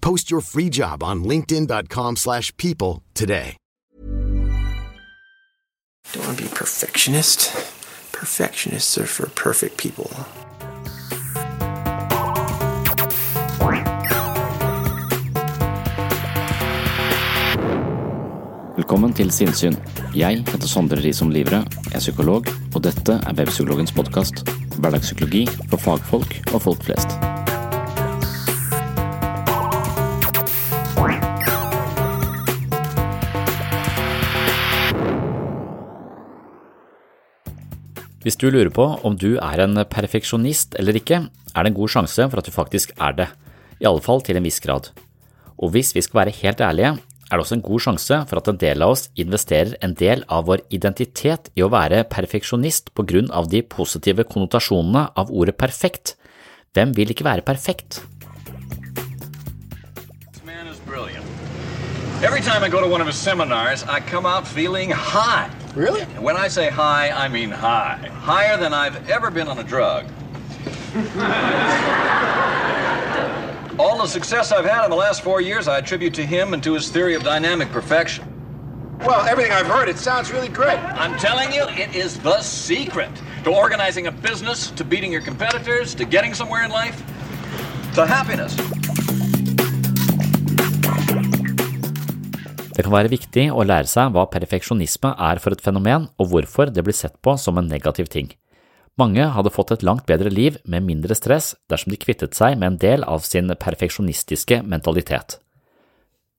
Post your free job on linkedin.com/people slash people today. Don't want to be perfectionist. Perfectionists are for perfect people. Velkommen til Sinnsyn. Jeg heter Sondre Risom Livre, er psykolog, og dette er Webpsykologens podkast. Hverdagspsykologi for fagfolk og folk flest. Hvis du lurer på om du er en perfeksjonist eller ikke, er det en god sjanse for at du faktisk er det, i alle fall til en viss grad. Og hvis vi skal være helt ærlige, er det også en god sjanse for at en del av oss investerer en del av vår identitet i å være perfeksjonist på grunn av de positive konnotasjonene av ordet perfekt. Hvem vil ikke være perfekt? Every time I go to one of his seminars, I come out feeling high. Really? When I say high, I mean high. Higher than I've ever been on a drug. All the success I've had in the last four years, I attribute to him and to his theory of dynamic perfection. Well, everything I've heard, it sounds really great. I'm telling you, it is the secret to organizing a business, to beating your competitors, to getting somewhere in life, to happiness. Det kan være viktig å lære seg hva perfeksjonisme er for et fenomen, og hvorfor det blir sett på som en negativ ting. Mange hadde fått et langt bedre liv med mindre stress dersom de kvittet seg med en del av sin perfeksjonistiske mentalitet.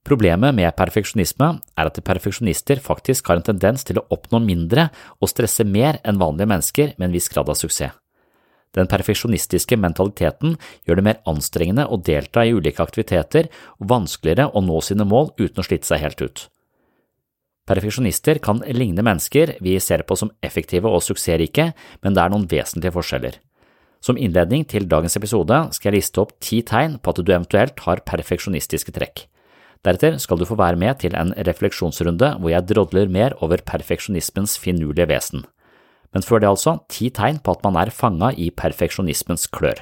Problemet med perfeksjonisme er at perfeksjonister faktisk har en tendens til å oppnå mindre og stresse mer enn vanlige mennesker med en viss grad av suksess. Den perfeksjonistiske mentaliteten gjør det mer anstrengende å delta i ulike aktiviteter og vanskeligere å nå sine mål uten å slite seg helt ut. Perfeksjonister kan ligne mennesker vi ser på som effektive og suksessrike, men det er noen vesentlige forskjeller. Som innledning til dagens episode skal jeg liste opp ti tegn på at du eventuelt har perfeksjonistiske trekk. Deretter skal du få være med til en refleksjonsrunde hvor jeg drodler mer over perfeksjonismens finurlige vesen. Men før det altså, ti tegn på at man er fanga i perfeksjonismens klør.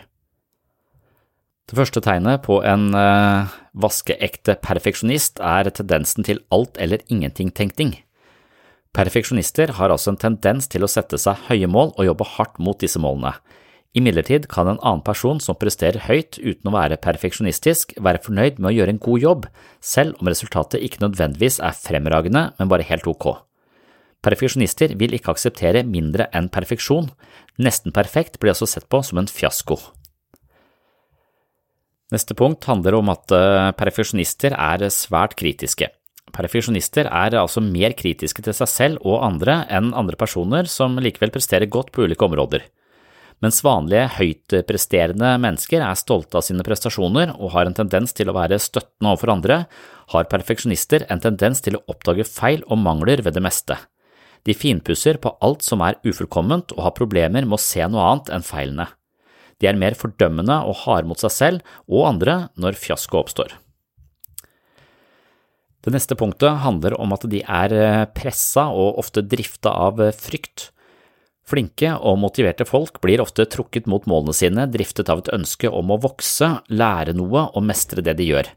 Det første tegnet på en uh, vaskeekte perfeksjonist er tendensen til alt eller ingenting-tenkning. Perfeksjonister har altså en tendens til å sette seg høye mål og jobbe hardt mot disse målene. Imidlertid kan en annen person som presterer høyt uten å være perfeksjonistisk, være fornøyd med å gjøre en god jobb, selv om resultatet ikke nødvendigvis er fremragende, men bare helt ok. Perfeksjonister vil ikke akseptere mindre enn perfeksjon. Nesten perfekt blir altså sett på som en fiasko. Neste punkt handler om at perfeksjonister er svært kritiske. Perfeksjonister er altså mer kritiske til seg selv og andre enn andre personer som likevel presterer godt på ulike områder. Mens vanlige høytpresterende mennesker er stolte av sine prestasjoner og har en tendens til å være støttende overfor andre, har perfeksjonister en tendens til å oppdage feil og mangler ved det meste. De finpusser på alt som er ufullkomment og har problemer med å se noe annet enn feilene. De er mer fordømmende og harde mot seg selv og andre når fiasko oppstår. Det neste punktet handler om at de er pressa og ofte drifta av frykt. Flinke og motiverte folk blir ofte trukket mot målene sine, driftet av et ønske om å vokse, lære noe og mestre det de gjør.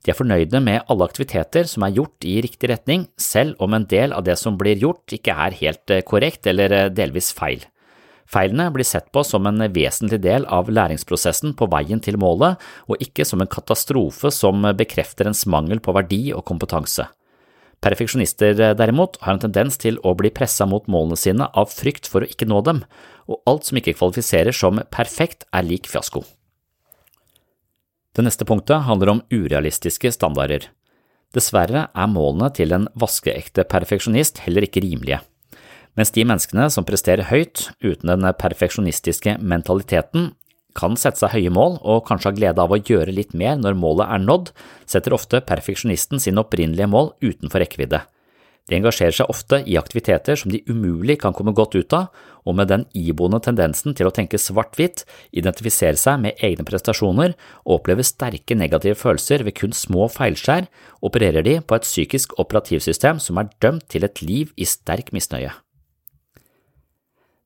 De er fornøyde med alle aktiviteter som er gjort i riktig retning, selv om en del av det som blir gjort ikke er helt eh, korrekt eller eh, delvis feil. Feilene blir sett på som en vesentlig del av læringsprosessen på veien til målet, og ikke som en katastrofe som bekrefter ens mangel på verdi og kompetanse. Perfeksjonister eh, derimot har en tendens til å bli pressa mot målene sine av frykt for å ikke nå dem, og alt som ikke kvalifiserer som perfekt er lik fiasko. Det neste punktet handler om urealistiske standarder. Dessverre er målene til en vaskeekte perfeksjonist heller ikke rimelige. Mens de menneskene som presterer høyt uten den perfeksjonistiske mentaliteten, kan sette seg høye mål og kanskje ha glede av å gjøre litt mer når målet er nådd, setter ofte perfeksjonisten sine opprinnelige mål utenfor rekkevidde. De engasjerer seg ofte i aktiviteter som de umulig kan komme godt ut av, og med den iboende tendensen til å tenke svart-hvitt, identifisere seg med egne prestasjoner og oppleve sterke negative følelser ved kun små feilskjær, opererer de på et psykisk operativsystem som er dømt til et liv i sterk misnøye.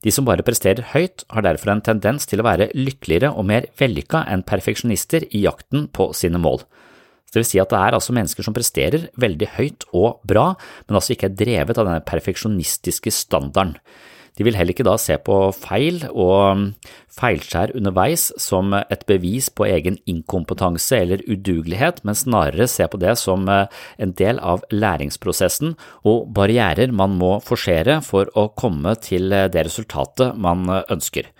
De som bare presterer høyt, har derfor en tendens til å være lykkeligere og mer vellykka enn perfeksjonister i jakten på sine mål. Det vil si at det er altså mennesker som presterer veldig høyt og bra, men altså ikke er drevet av denne perfeksjonistiske standarden. De vil heller ikke da se på feil og feilskjær underveis som et bevis på egen inkompetanse eller udugelighet, men snarere se på det som en del av læringsprosessen og barrierer man må forsere for å komme til det resultatet man ønsker.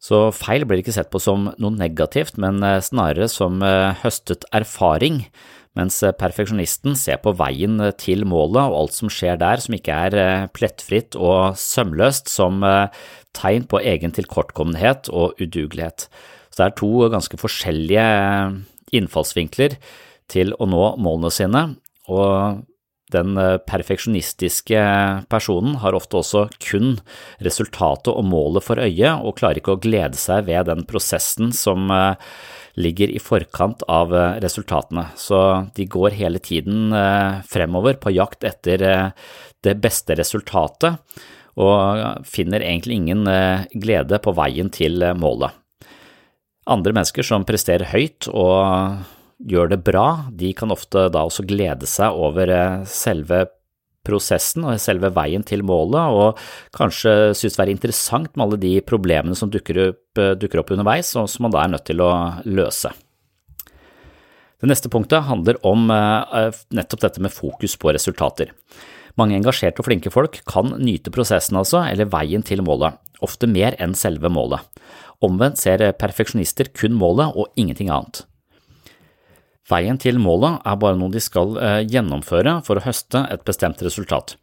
Så feil blir ikke sett på som noe negativt, men snarere som høstet erfaring mens eh, perfeksjonisten ser på veien eh, til målet og alt som skjer der som ikke er eh, plettfritt og sømløst, som tegn på egen tilkortkommenhet og udugelighet. Så det er to ganske forskjellige innfallsvinkler til å nå målene sine, og den perfeksjonistiske personen har ofte også kun resultatet og målet for øye, og klarer ikke å glede seg ved den prosessen som ligger i forkant av eh, resultatene, så de går hele tiden eh, fremover på jakt etter eh, det beste resultatet og finner egentlig ingen glede på veien til målet. Andre mennesker som presterer høyt og gjør det bra, de kan ofte da også glede seg over selve prosessen og selve veien til målet, og kanskje synes det er interessant med alle de problemene som dukker opp, dukker opp underveis, og som man da er nødt til å løse. Det neste punktet handler om eh, nettopp dette med fokus på resultater. Mange engasjerte og flinke folk kan nyte prosessen altså, eller veien til målet, ofte mer enn selve målet. Omvendt ser perfeksjonister kun målet og ingenting annet. Veien til målet er bare noe de skal eh, gjennomføre for å høste et bestemt resultat.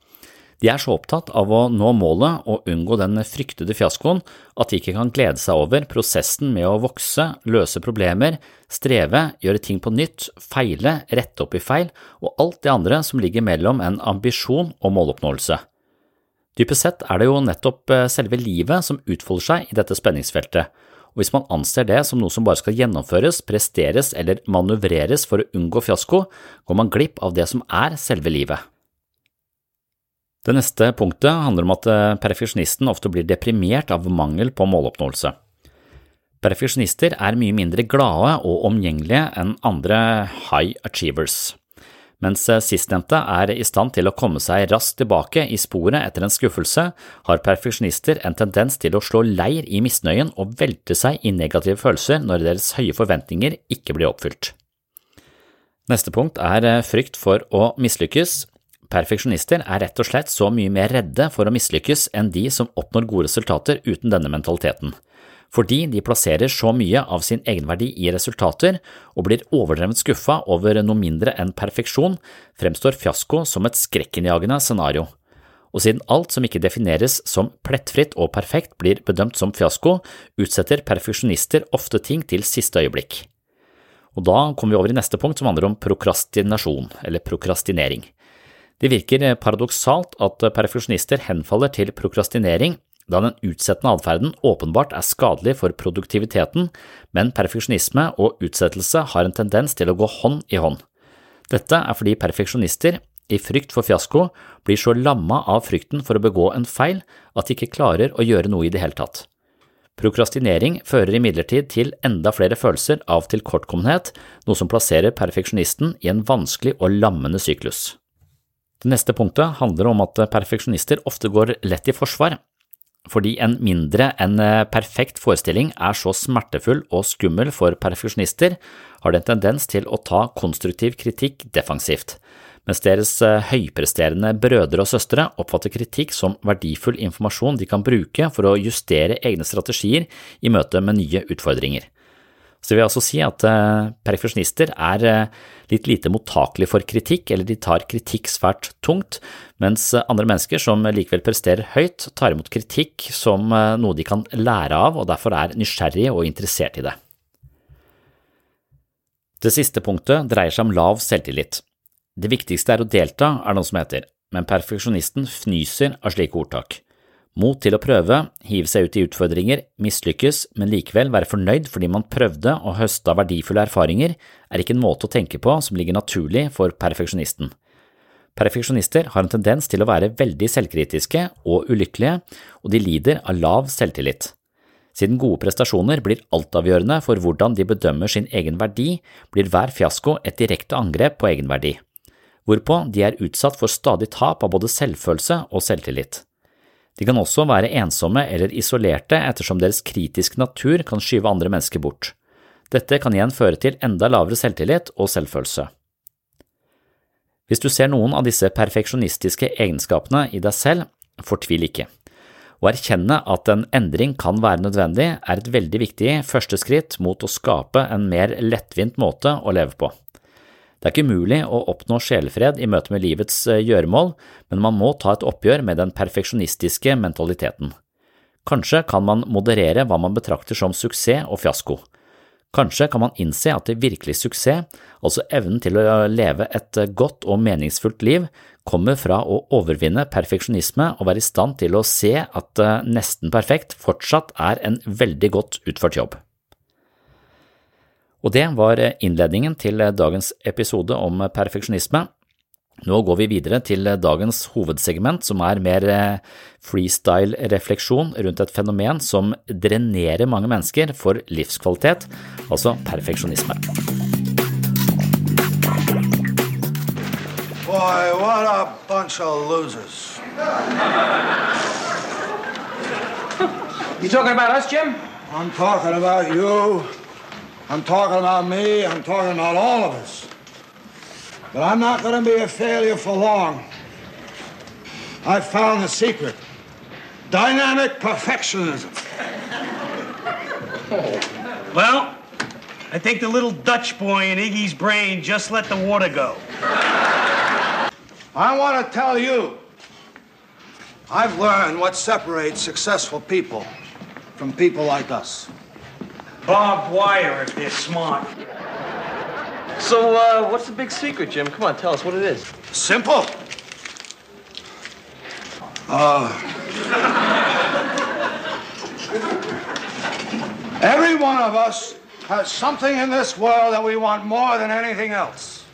De er så opptatt av å nå målet og unngå den fryktede fiaskoen at de ikke kan glede seg over prosessen med å vokse, løse problemer, streve, gjøre ting på nytt, feile, rette opp i feil og alt det andre som ligger mellom en ambisjon og måloppnåelse. Dypest sett er det jo nettopp eh, selve livet som utfolder seg i dette spenningsfeltet, og hvis man anser det som noe som bare skal gjennomføres, presteres eller manøvreres for å unngå fiasko, går man glipp av det som er selve livet. Det neste punktet handler om at eh, perfeksjonisten ofte blir deprimert av mangel på måloppnåelse. Perfeksjonister er mye mindre glade og omgjengelige enn andre high achievers. Mens sistnevnte er i stand til å komme seg raskt tilbake i sporet etter en skuffelse, har perfeksjonister en tendens til å slå leir i misnøyen og velte seg i negative følelser når deres høye forventninger ikke blir oppfylt. Neste punkt er eh, frykt for å mislykkes. Perfeksjonister er rett og slett så mye mer redde for å mislykkes enn de som oppnår gode resultater uten denne mentaliteten fordi de plasserer så mye av sin egenverdi i resultater og blir overdrevent skuffa over noe mindre enn perfeksjon, fremstår fiasko som et skrekkinnjagende scenario. Og siden alt som ikke defineres som plettfritt og perfekt blir bedømt som fiasko, utsetter perfeksjonister ofte ting til siste øyeblikk. Og da kommer vi over i neste punkt som handler om prokrastinasjon, eller prokrastinering. Det virker paradoksalt at perfeksjonister henfaller til prokrastinering da den utsettende atferden åpenbart er skadelig for produktiviteten, men perfeksjonisme og utsettelse har en tendens til å gå hånd i hånd. Dette er fordi perfeksjonister, i frykt for fiasko, blir så lamma av frykten for å begå en feil at de ikke klarer å gjøre noe i det hele tatt. Prokrastinering fører imidlertid til enda flere følelser av tilkortkommenhet, noe som plasserer perfeksjonisten i en vanskelig og lammende syklus. Det neste punktet handler om at perfeksjonister ofte går lett i forsvar, fordi en mindre enn perfekt forestilling er så smertefull og skummel for perfeksjonister, har det en tendens til å ta konstruktiv kritikk defensivt, mens deres eh, høypresterende brødre og søstre oppfatter kritikk som verdifull informasjon de kan bruke for å justere egne strategier i møte med nye utfordringer. Så vil vil altså si at eh, perfeksjonister er eh, litt lite mottakelige for kritikk, eller de tar kritikk svært tungt, mens andre mennesker som likevel presterer høyt, tar imot kritikk som noe de kan lære av og derfor er nysgjerrige og interessert i det. Det siste punktet dreier seg om lav selvtillit. Det viktigste er å delta, er noe som heter, men perfeksjonisten fnyser av slike ordtak. Mot til å prøve, hive seg ut i utfordringer, mislykkes, men likevel være fornøyd fordi man prøvde og høsta verdifulle erfaringer, er ikke en måte å tenke på som ligger naturlig for perfeksjonisten. Perfeksjonister har en tendens til å være veldig selvkritiske og ulykkelige, og de lider av lav selvtillit. Siden gode prestasjoner blir altavgjørende for hvordan de bedømmer sin egen verdi, blir hver fiasko et direkte angrep på egenverdi hvorpå de er utsatt for stadig tap av både selvfølelse og selvtillit. De kan også være ensomme eller isolerte ettersom deres kritiske natur kan skyve andre mennesker bort. Dette kan igjen føre til enda lavere selvtillit og selvfølelse. Hvis du ser noen av disse perfeksjonistiske egenskapene i deg selv, fortvil ikke. Å erkjenne at en endring kan være nødvendig, er et veldig viktig første skritt mot å skape en mer lettvint måte å leve på. Det er ikke umulig å oppnå sjelfred i møte med livets eh, gjøremål, men man må ta et oppgjør med den perfeksjonistiske mentaliteten. Kanskje kan man moderere hva man betrakter som suksess og fiasko. Kanskje kan man innse at det virkelig suksess, altså evnen til å leve et eh, godt og meningsfullt liv, kommer fra å overvinne perfeksjonisme og være i stand til å se at eh, nesten perfekt fortsatt er en veldig godt utført jobb. Og det var innledningen til dagens episode om perfeksjonisme. Nå går vi videre til dagens hovedsegment, som er mer freestyle-refleksjon rundt et fenomen som drenerer mange mennesker for livskvalitet, altså perfeksjonisme. Boy, what a bunch of losers. You talking about us, Jim? I'm talking about you. I'm talking about me. I'm talking about all of us. But I'm not going to be a failure for long. I found the secret dynamic perfectionism. Well, I think the little Dutch boy in Iggy's brain just let the water go. I want to tell you I've learned what separates successful people from people like us. Barbed wire if they're smart. So, uh, what's the big secret, Jim? Come on, tell us what it is. Simple. Uh, every one of us has something in this world that we want more than anything else.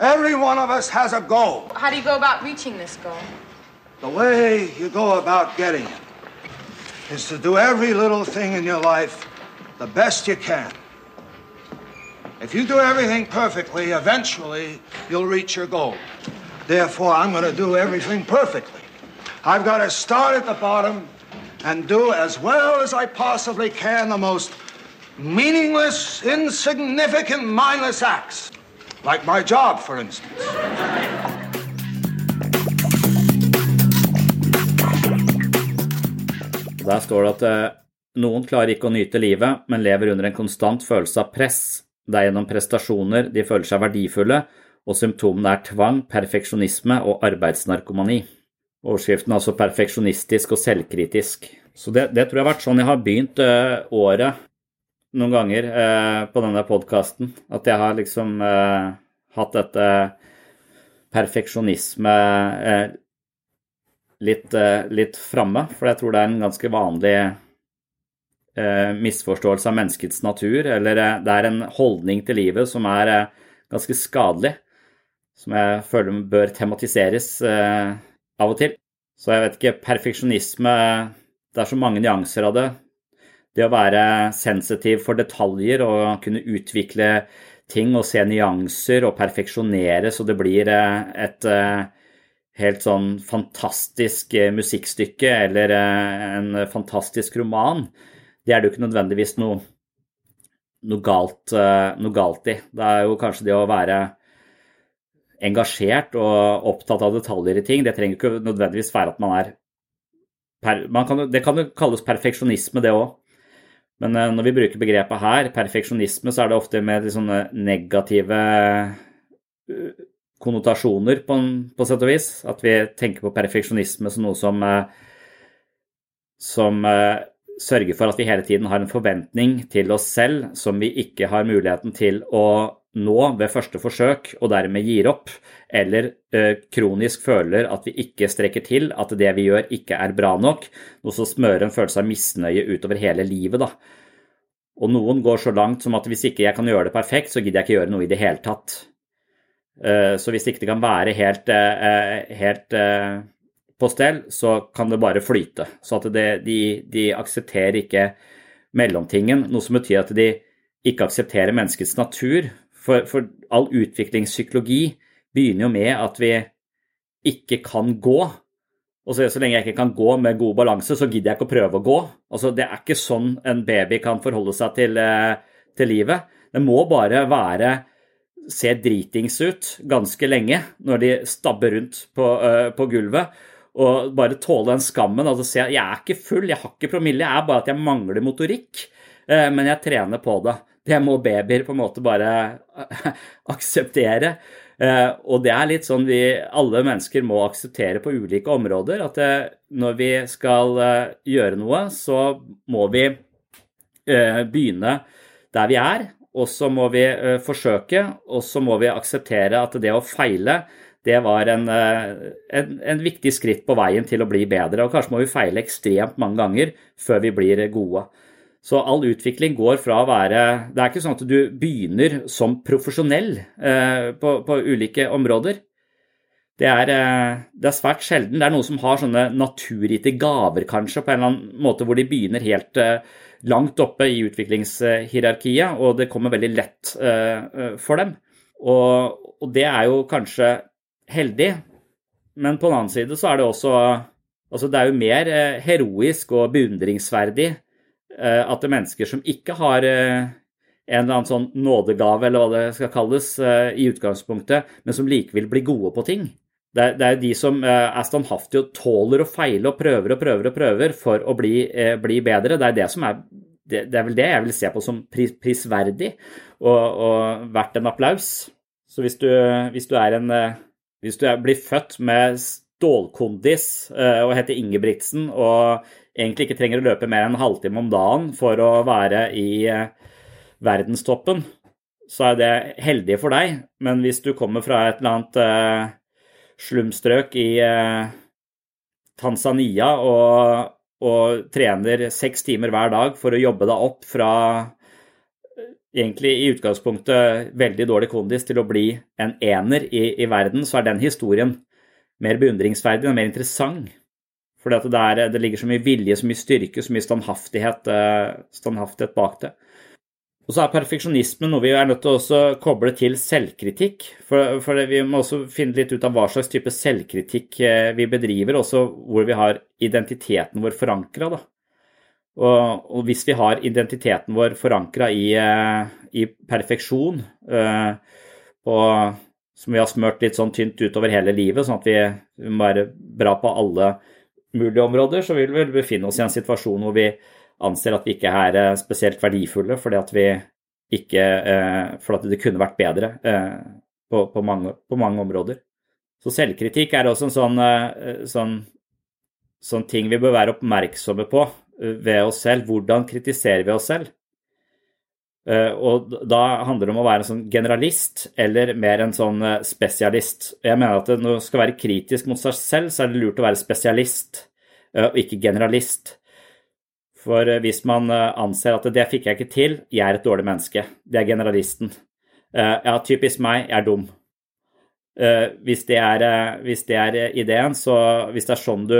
Every one of us has a goal. How do you go about reaching this goal? The way you go about getting it is to do every little thing in your life the best you can. If you do everything perfectly, eventually you'll reach your goal. Therefore, I'm going to do everything perfectly. I've got to start at the bottom and do as well as I possibly can the most meaningless, insignificant, mindless acts. Like my job, for instance. Der står det at noen klarer ikke å nyte livet, men lever under en konstant følelse av press. Det er gjennom prestasjoner de føler seg verdifulle, og symptomene er tvang, perfeksjonisme og arbeidsnarkomani. Overskriften er altså perfeksjonistisk og selvkritisk. Så det, det, tror jeg har vært sånn jeg har begynt ø, året noen ganger ø, på denne podkasten. At jeg har liksom ø, hatt dette perfeksjonisme litt, litt framme, for jeg tror det er en ganske vanlig misforståelse av menneskets natur, eller det er en holdning til livet som er ganske skadelig. som jeg føler bør tematiseres eh, av og til. Så jeg vet ikke, perfeksjonisme Det er så mange nyanser av det. Det å være sensitiv for detaljer og kunne utvikle ting og se nyanser og perfeksjonere så det blir eh, et eh, helt sånn fantastisk eh, musikkstykke eller en fantastisk roman, det er det jo ikke nødvendigvis noe, noe, galt, noe galt i. Det er jo kanskje det å være engasjert og opptatt av detaljer i ting. Det trenger ikke nødvendigvis være at man er man kan, Det kan jo kalles perfeksjonisme, det òg. Men eh, når vi bruker begrepet her, perfeksjonisme, så er det ofte med sånne negative eh, konnotasjoner, på, på sett og vis. At vi tenker på perfeksjonisme som noe som, eh, som sørger for at vi hele tiden har en forventning til oss selv som vi ikke har muligheten til å nå ved første forsøk og dermed gir opp, eller eh, kronisk føler at vi ikke strekker til, at det vi gjør ikke er bra nok, noe som smører en følelse av misnøye utover hele livet. da. Og noen går så langt som at hvis ikke jeg kan gjøre det perfekt, så gidder jeg ikke gjøre noe i det hele tatt. Så hvis ikke det kan være helt, helt på stell, så kan det bare flyte. Så at det, de, de aksepterer ikke mellomtingen, noe som betyr at de ikke aksepterer menneskets natur, for, for all utviklingspsykologi begynner jo med at vi ikke kan gå. Og så, så, lenge jeg ikke kan gå med god balanse, så gidder jeg ikke å prøve å gå. Altså, det er ikke sånn en baby kan forholde seg til, eh, til livet. Det må bare være se dritings ut ganske lenge når de stabber rundt på, uh, på gulvet. Og bare tåle den skammen. Altså se jeg er ikke full, jeg har ikke promille, jeg er bare at jeg mangler motorikk. Uh, men jeg trener på det. Det må babyer på en måte bare akseptere. Eh, og det er litt sånn vi alle mennesker må akseptere på ulike områder. At eh, når vi skal eh, gjøre noe, så må vi begynne der vi er. Og så må vi forsøke, og så må vi akseptere at det å feile det var en, en, en, viktig skritt på veien til å bli bedre. Og kanskje må vi feile ekstremt mange ganger før vi blir gode. Så all utvikling går fra å være Det er ikke sånn at du begynner som profesjonell eh, på, på, ulike områder. Det er, eh, det er, svært sjelden. Det er noen som har sånne naturgitte gaver, kanskje, på en eller annen måte hvor de begynner helt eh, langt oppe i utviklingshierarkiet, og det kommer veldig lett eh, for dem. Og, og, det er jo kanskje heldig, men på den annen side så er det også Altså, det er jo mer eh, heroisk og beundringsverdig Eh, at det er mennesker som ikke har eh, en eller annen sånn nådegave, eller hva det skal kalles, i utgangspunktet, men som likevel blir gode på ting. Det er, det er de som er standhaftige og tåler å feile og prøver og prøver og prøver for å bli, bli bedre. Det er det som er det, det, er vel det jeg vil se på som pris, prisverdig og, og, verdt en applaus. Så hvis du, hvis du er en Hvis du blir født med stålkondis og heter Ingebrigtsen og egentlig ikke trenger å løpe mer enn en halvtime om dagen for å være i eh, verdenstoppen, så er det heldig for deg. Men hvis du kommer fra et eller annet uh, slumstrøk i Tanzania og, og, trener seks timer hver dag for å jobbe deg opp fra egentlig i utgangspunktet veldig dårlig kondis til å bli en ener i, i verden, så er den historien mer beundringsverdig og mer interessant. Fordi at det, er, det, ligger så mye vilje, så mye styrke, så mye standhaftighet, eh, standhaftighet bak det. Og så er perfeksjonisme noe vi er nødt til å koble til selvkritikk. For, for, vi må også finne litt ut av hva slags type selvkritikk eh, vi bedriver, også hvor vi har identiteten vår forankra. Og, og, hvis vi har identiteten vår forankra i, eh, i, perfeksjon, og som vi har smørt litt sånn tynt utover hele livet, sånn at vi må være bra på alle mulige områder, så vil vi befinne oss i en situasjon hvor vi anser at vi ikke er eh, spesielt verdifulle fordi at vi ikke eh, For det kunne vært bedre eh, på, på, mange, på mange områder. Så selvkritikk er også en sånn, sånn, sånn ting vi bør være oppmerksomme på ved oss selv. Hvordan kritiserer vi oss selv? Og da handler det om å være en sånn generalist eller mer en sånn spesialist. Jeg mener at når du skal være kritisk mot seg selv, så er det lurt å være spesialist og ikke generalist. For hvis man anser at det fikk jeg ikke til, jeg er et dårlig menneske. Det er generalisten. Ja, typisk meg, jeg er dum. Hvis det, er, hvis det er ideen, så hvis det er sånn du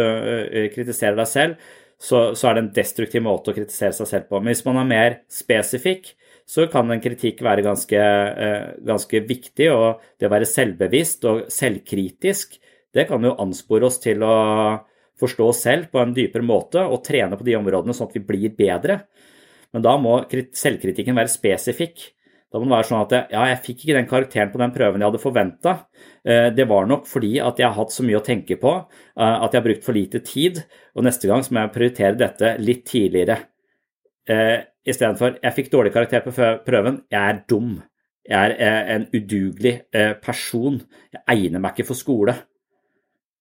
kritiserer deg selv, så, så er det en destruktiv måte å kritisere seg selv på. Men hvis man er mer spesifikk, så kan en kritikk være ganske, ganske viktig. Og det å være selvbevisst og selvkritisk, det kan jo anspore oss til å forstå oss selv på en dypere måte og trene på de områdene sånn at vi blir bedre. Men da må selvkritikken være spesifikk. Da må det være sånn at ja, jeg fikk ikke den karakteren på den prøven jeg hadde forventa. Eh, det var nok fordi at jeg har hatt så mye å tenke på, eh, at jeg har brukt for lite tid, og neste gang så må jeg prioritere dette litt tidligere. Eh, Istedenfor jeg fikk dårlig karakter på prøven, jeg er dum. Jeg er en udugelig person. Jeg egner meg ikke for skole.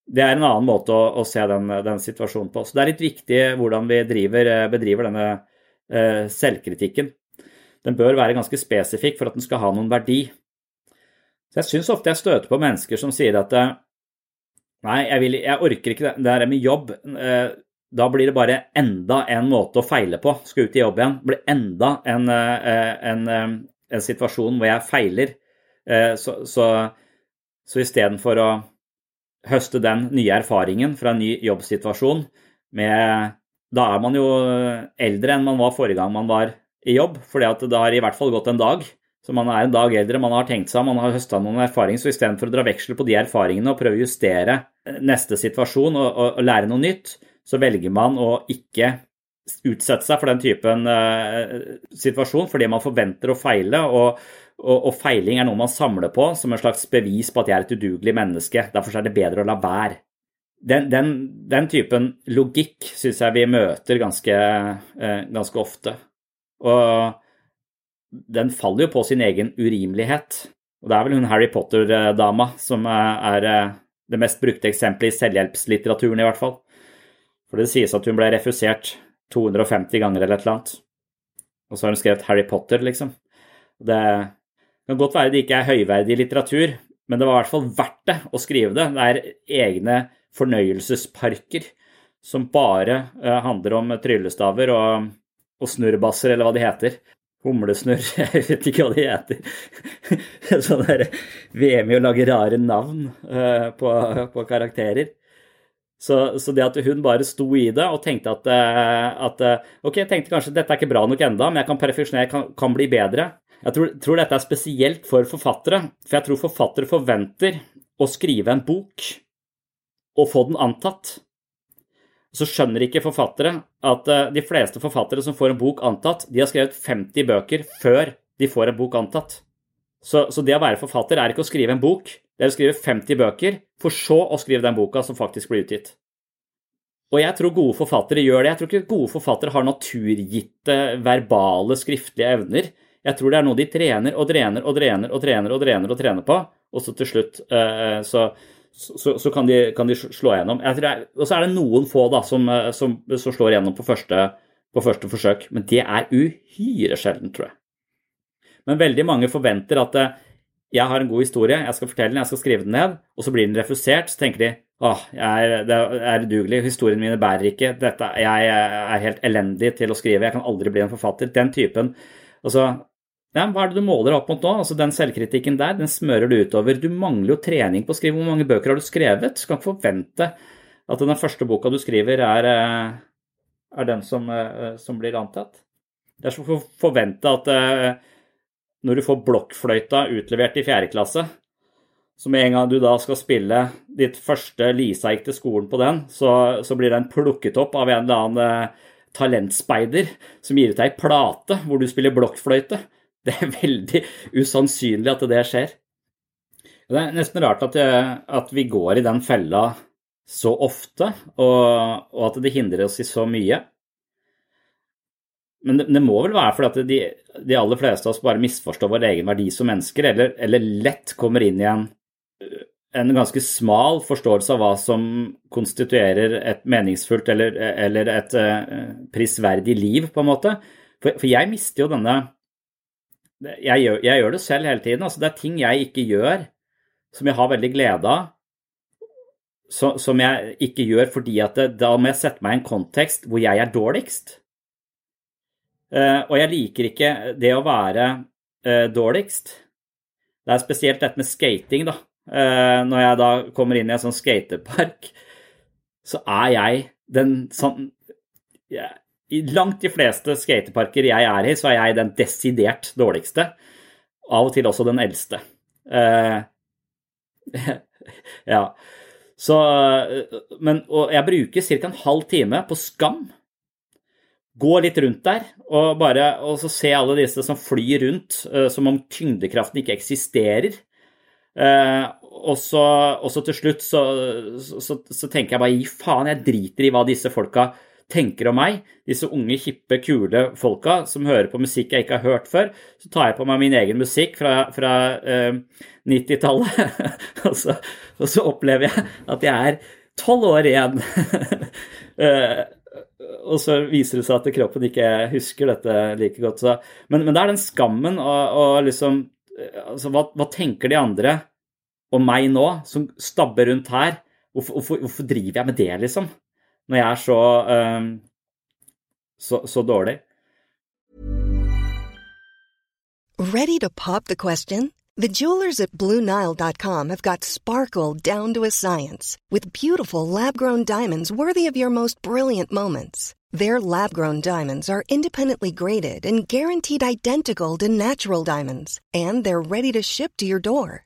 Det er en annen måte å, å se den, den, situasjonen på. Så det er litt viktig hvordan vi driver, bedriver denne selvkritikken. Den bør være ganske spesifikk for at den skal ha noen verdi. Så Jeg syns ofte jeg støter på mennesker som sier at eh, nei, jeg, vil, jeg orker ikke det, her med jobb. Eh, da blir det bare enda en måte å feile på. Skal ut i jobb igjen. Blir enda en, en, en, en situasjon hvor jeg feiler. Så, så, så istedenfor å høste den nye erfaringen fra en ny jobbsituasjon med Da er man jo eldre enn man var forrige gang man var i jobb, fordi at det har i hvert fall gått en dag. Så man er en dag eldre, man har tenkt seg, man har høsta noen erfaringer. Så istedenfor å dra veksler på de erfaringene og prøve å justere neste situasjon og, og, og, lære noe nytt, så velger man å ikke utsette seg for den typen uh, situasjon fordi man forventer å feile. Og, og, feiling er noe man samler på som en slags bevis på at jeg er et udugelig menneske. Derfor er det bedre å la være. Den, den, den typen logikk syns jeg vi møter ganske, uh, ganske ofte. Og den faller jo på sin egen urimelighet. Og det er vel hun Harry Potter-dama som er eh, det mest brukte eksempelet i selvhjelpslitteraturen, i hvert fall. For det sies at hun ble refusert 250 ganger eller et eller annet. Og så har hun skrevet Harry Potter, liksom. Det kan godt være det ikke er høyverdig litteratur, men det var i hvert fall verdt det å skrive det. Det er egne fornøyelsesparker som bare eh, handler om tryllestaver og og snurrebasser, eller hva de heter. Humlesnurr, jeg vet ikke hva de heter. Sånn der VM i å lage rare navn uh, på, på, karakterer. Så, så, det at hun bare sto i det og tenkte at, uh, at uh, Ok, jeg tenkte kanskje dette er ikke bra nok enda, men jeg kan perfeksjonere, kan, kan bli bedre. Jeg tror, tror, dette er spesielt for forfattere, for jeg tror forfattere forventer å skrive en bok og få den antatt så skjønner ikke forfattere at eh, de fleste forfattere som får en bok antatt, de har skrevet 50 bøker før de får en bok antatt. Så, så, det å være forfatter er ikke å skrive en bok, det er å skrive 50 bøker, for så å skrive den boka som faktisk blir utgitt. Og jeg tror gode forfattere gjør det. Jeg tror ikke gode forfattere har naturgitte verbale, skriftlige evner. Jeg tror det er noe de trener og trener og trener og trener og trener og trener på, og så til slutt uh, så så, så kan, de, kan, de, slå igjennom. og så er det noen få da, som, eh, som, som slår igjennom på første, på første, forsøk, men det er uhyre sjelden, tror jeg. Men veldig mange forventer at eh, jeg har en god historie, jeg skal fortelle den, jeg skal skrive den ned, og så blir den refusert. Så tenker de åh, jeg er, det er udugelig, historiene mine bærer ikke, dette, jeg er helt elendig til å skrive, jeg kan aldri bli en forfatter. Den typen Altså, ja, hva er det du måler opp mot nå? Altså Den selvkritikken der, den smører du utover. Du mangler jo trening på å skrive. Hvor mange bøker har du skrevet? Du skal ikke forvente at den første boka du skriver, er, eh, er den som, eh, som, blir antatt. Det er som å forvente at eh, når du får blokkfløyta utlevert i fjerde klasse, så med en gang du da skal spille ditt første Lisa gikk til skolen på den, så, så blir den plukket opp av en eller annen talentspeider som gir ut ei plate hvor du spiller blokkfløyte. Det er veldig usannsynlig at det skjer. Det er nesten rart at, jeg, at vi går i den fella så ofte, og, og, at det hindrer oss i så mye. Men det, det må vel være fordi at de, de, aller fleste av oss bare misforstår vår egen verdi som mennesker, eller, eller lett kommer inn i en, en, ganske smal forståelse av hva som konstituerer et meningsfullt eller, eller et uh, prisverdig liv, på en måte. For, for jeg mister jo denne jeg gjør, jeg gjør, det selv hele tiden. Altså, det er ting jeg ikke gjør som jeg har veldig glede av, så, som jeg ikke gjør fordi at det, da må jeg sette meg i en kontekst hvor jeg er dårligst. Uh, og jeg liker ikke det å være uh, dårligst. Det er spesielt dette med skating, da. Uh, når jeg da kommer inn i en sånn skatepark, så er jeg den sånn jeg, I langt de fleste skateparker jeg er i, så er jeg den desidert dårligste. Av og til også den eldste. Uh, ja. Så Men og jeg bruker ca. en halv time på Skam. Gå litt rundt der og bare og så se alle disse som flyr rundt uh, som om tyngdekraften ikke eksisterer. Uh, og, så, og, så, til slutt så, så, så, tenker jeg bare gi faen, jeg driter i hva disse folka tenker om meg. Disse unge, hippe, kule folka som hører på musikk jeg ikke har hørt før. Så tar jeg på meg min egen musikk fra, fra eh, 90-tallet, og, og, så opplever jeg at jeg er tolv år igjen. og så viser det seg at kroppen ikke husker dette like godt. Så. Men, men det er den skammen og, og liksom altså, hva, hva, tenker de andre om meg nå, som stabber rundt her? Hvorfor, hvorfor, hvorfor driver jeg med det, liksom? Når jeg er så, um, så, så dårlig. Ready to pop the question? The jewelers at BlueNile.com have got sparkle down to a science with beautiful lab-grown diamonds worthy of your most brilliant moments. Their lab grown diamonds are independently graded and guaranteed identical to natural diamonds, and they're ready to ship to your door.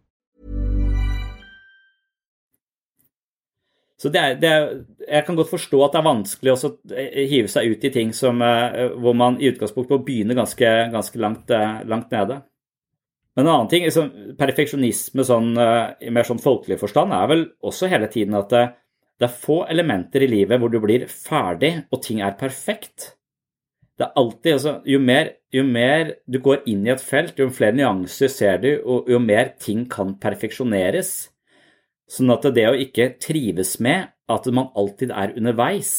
Så det er, det er, jeg kan godt forstå at det er vanskelig å eh, hive seg ut i ting som, eh, hvor man i utgangspunktet må begynne ganske, ganske langt, eh, langt, nede. Men en annen ting, liksom, perfeksjonisme sånn, i mer sånn folkelig forstand er vel også hele tiden at det, det, er få elementer i livet hvor du blir ferdig og ting er perfekt. Det er alltid, altså, jo, mer, jo mer du går inn i et felt, jo flere nyanser ser du, og jo mer ting kan perfeksjoneres. Sånn at det å ikke trives med at man alltid er underveis,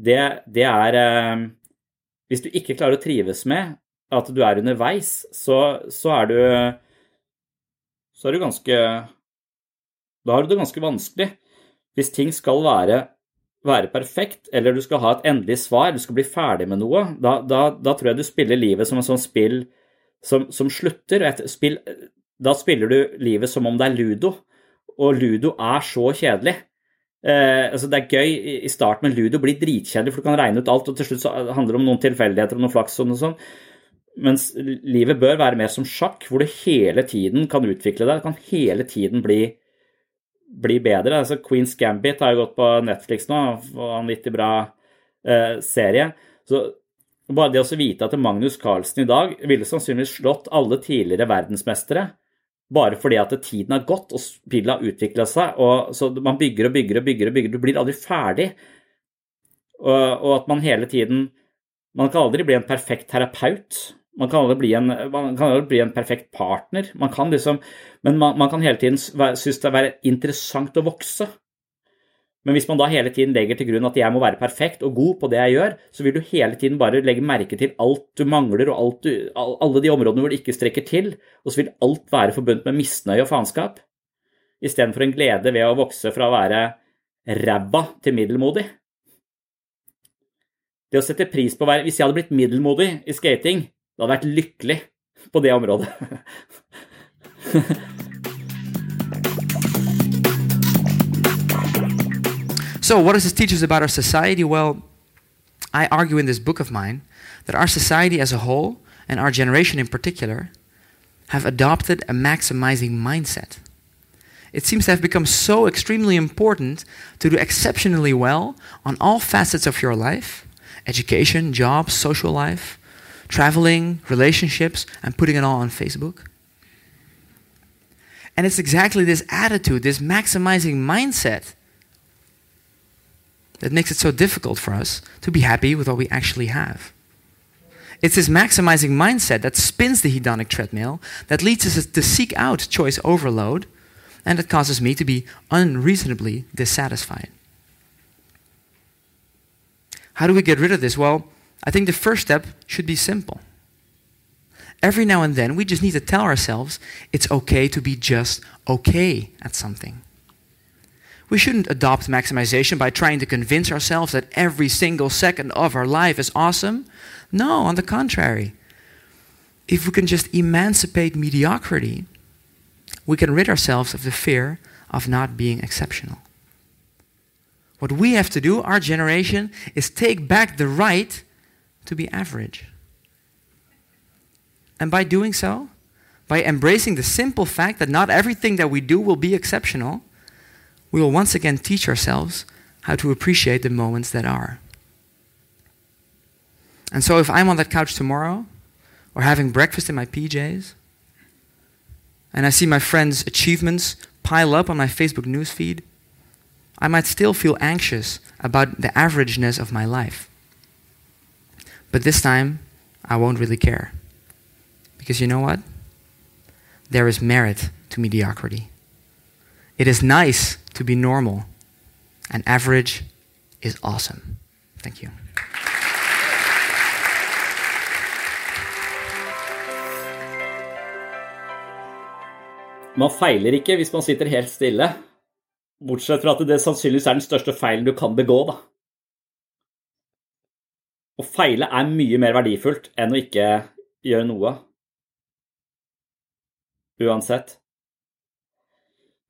det, det er eh, Hvis du ikke klarer å trives med at du er underveis, så, så er du Så er du ganske Da har du det ganske vanskelig. Hvis ting skal være, være perfekt, eller du skal ha et endelig svar, du skal bli ferdig med noe, da, da, da tror jeg du spiller livet som en sånn spill som, som slutter. Spill, da spiller du livet som om det er ludo og ludo er så kjedelig. Eh, altså det er gøy i starten, men ludo blir dritkjedelig, for du kan regne ut alt, og til slutt så handler det om noen tilfeldigheter og noe flaks og noe sånt. Mens livet bør være mer som sjakk, hvor du hele tiden kan utvikle deg, kan hele tiden bli, bli bedre. Altså Queen's Gambit har jo gått på Netflix nå, og litt bra eh, serie. Så bare det å vite at Magnus Carlsen i dag ville sannsynligvis slått alle tidligere verdensmestere bare fordi at tiden har gått og spillet har utvikla seg. Og, så man bygger og bygger og bygger og bygger. Du blir aldri ferdig. Og, og, at man hele tiden Man kan aldri bli en perfekt terapeut. Man kan aldri bli en, aldri bli en perfekt partner. Man kan liksom, men man, man kan hele tiden synes det er interessant å vokse. Men hvis man da hele tiden legger til grunn at jeg må være perfekt og god på det jeg gjør, så vil du hele tiden bare legge merke til alt du mangler og du, alle de områdene hvor du ikke strekker til, og så vil alt være forbundet med misnøye og faenskap, istedenfor en glede ved å vokse fra å være ræva til middelmodig. Det å sette pris på å være Hvis jeg hadde blitt middelmodig i skating, da hadde jeg vært lykkelig på det området. So, what does this teach us about our society? Well, I argue in this book of mine that our society as a whole, and our generation in particular, have adopted a maximizing mindset. It seems to have become so extremely important to do exceptionally well on all facets of your life education, jobs, social life, traveling, relationships, and putting it all on Facebook. And it's exactly this attitude, this maximizing mindset, that makes it so difficult for us to be happy with what we actually have. It's this maximizing mindset that spins the hedonic treadmill, that leads us to seek out choice overload, and that causes me to be unreasonably dissatisfied. How do we get rid of this? Well, I think the first step should be simple. Every now and then, we just need to tell ourselves it's okay to be just okay at something. We shouldn't adopt maximization by trying to convince ourselves that every single second of our life is awesome. No, on the contrary. If we can just emancipate mediocrity, we can rid ourselves of the fear of not being exceptional. What we have to do, our generation, is take back the right to be average. And by doing so, by embracing the simple fact that not everything that we do will be exceptional, we will once again teach ourselves how to appreciate the moments that are. And so, if I'm on that couch tomorrow, or having breakfast in my PJs, and I see my friends' achievements pile up on my Facebook newsfeed, I might still feel anxious about the averageness of my life. But this time, I won't really care. Because you know what? There is merit to mediocrity. It is nice to be normal, and average is awesome. Thank you. Man feiler ikke hvis man sitter helt stille. Bortsett fra at det sannsynligvis er den største feilen du kan begå, da. Å feile er mye mer verdifullt enn å ikke gjøre noe. Uansett.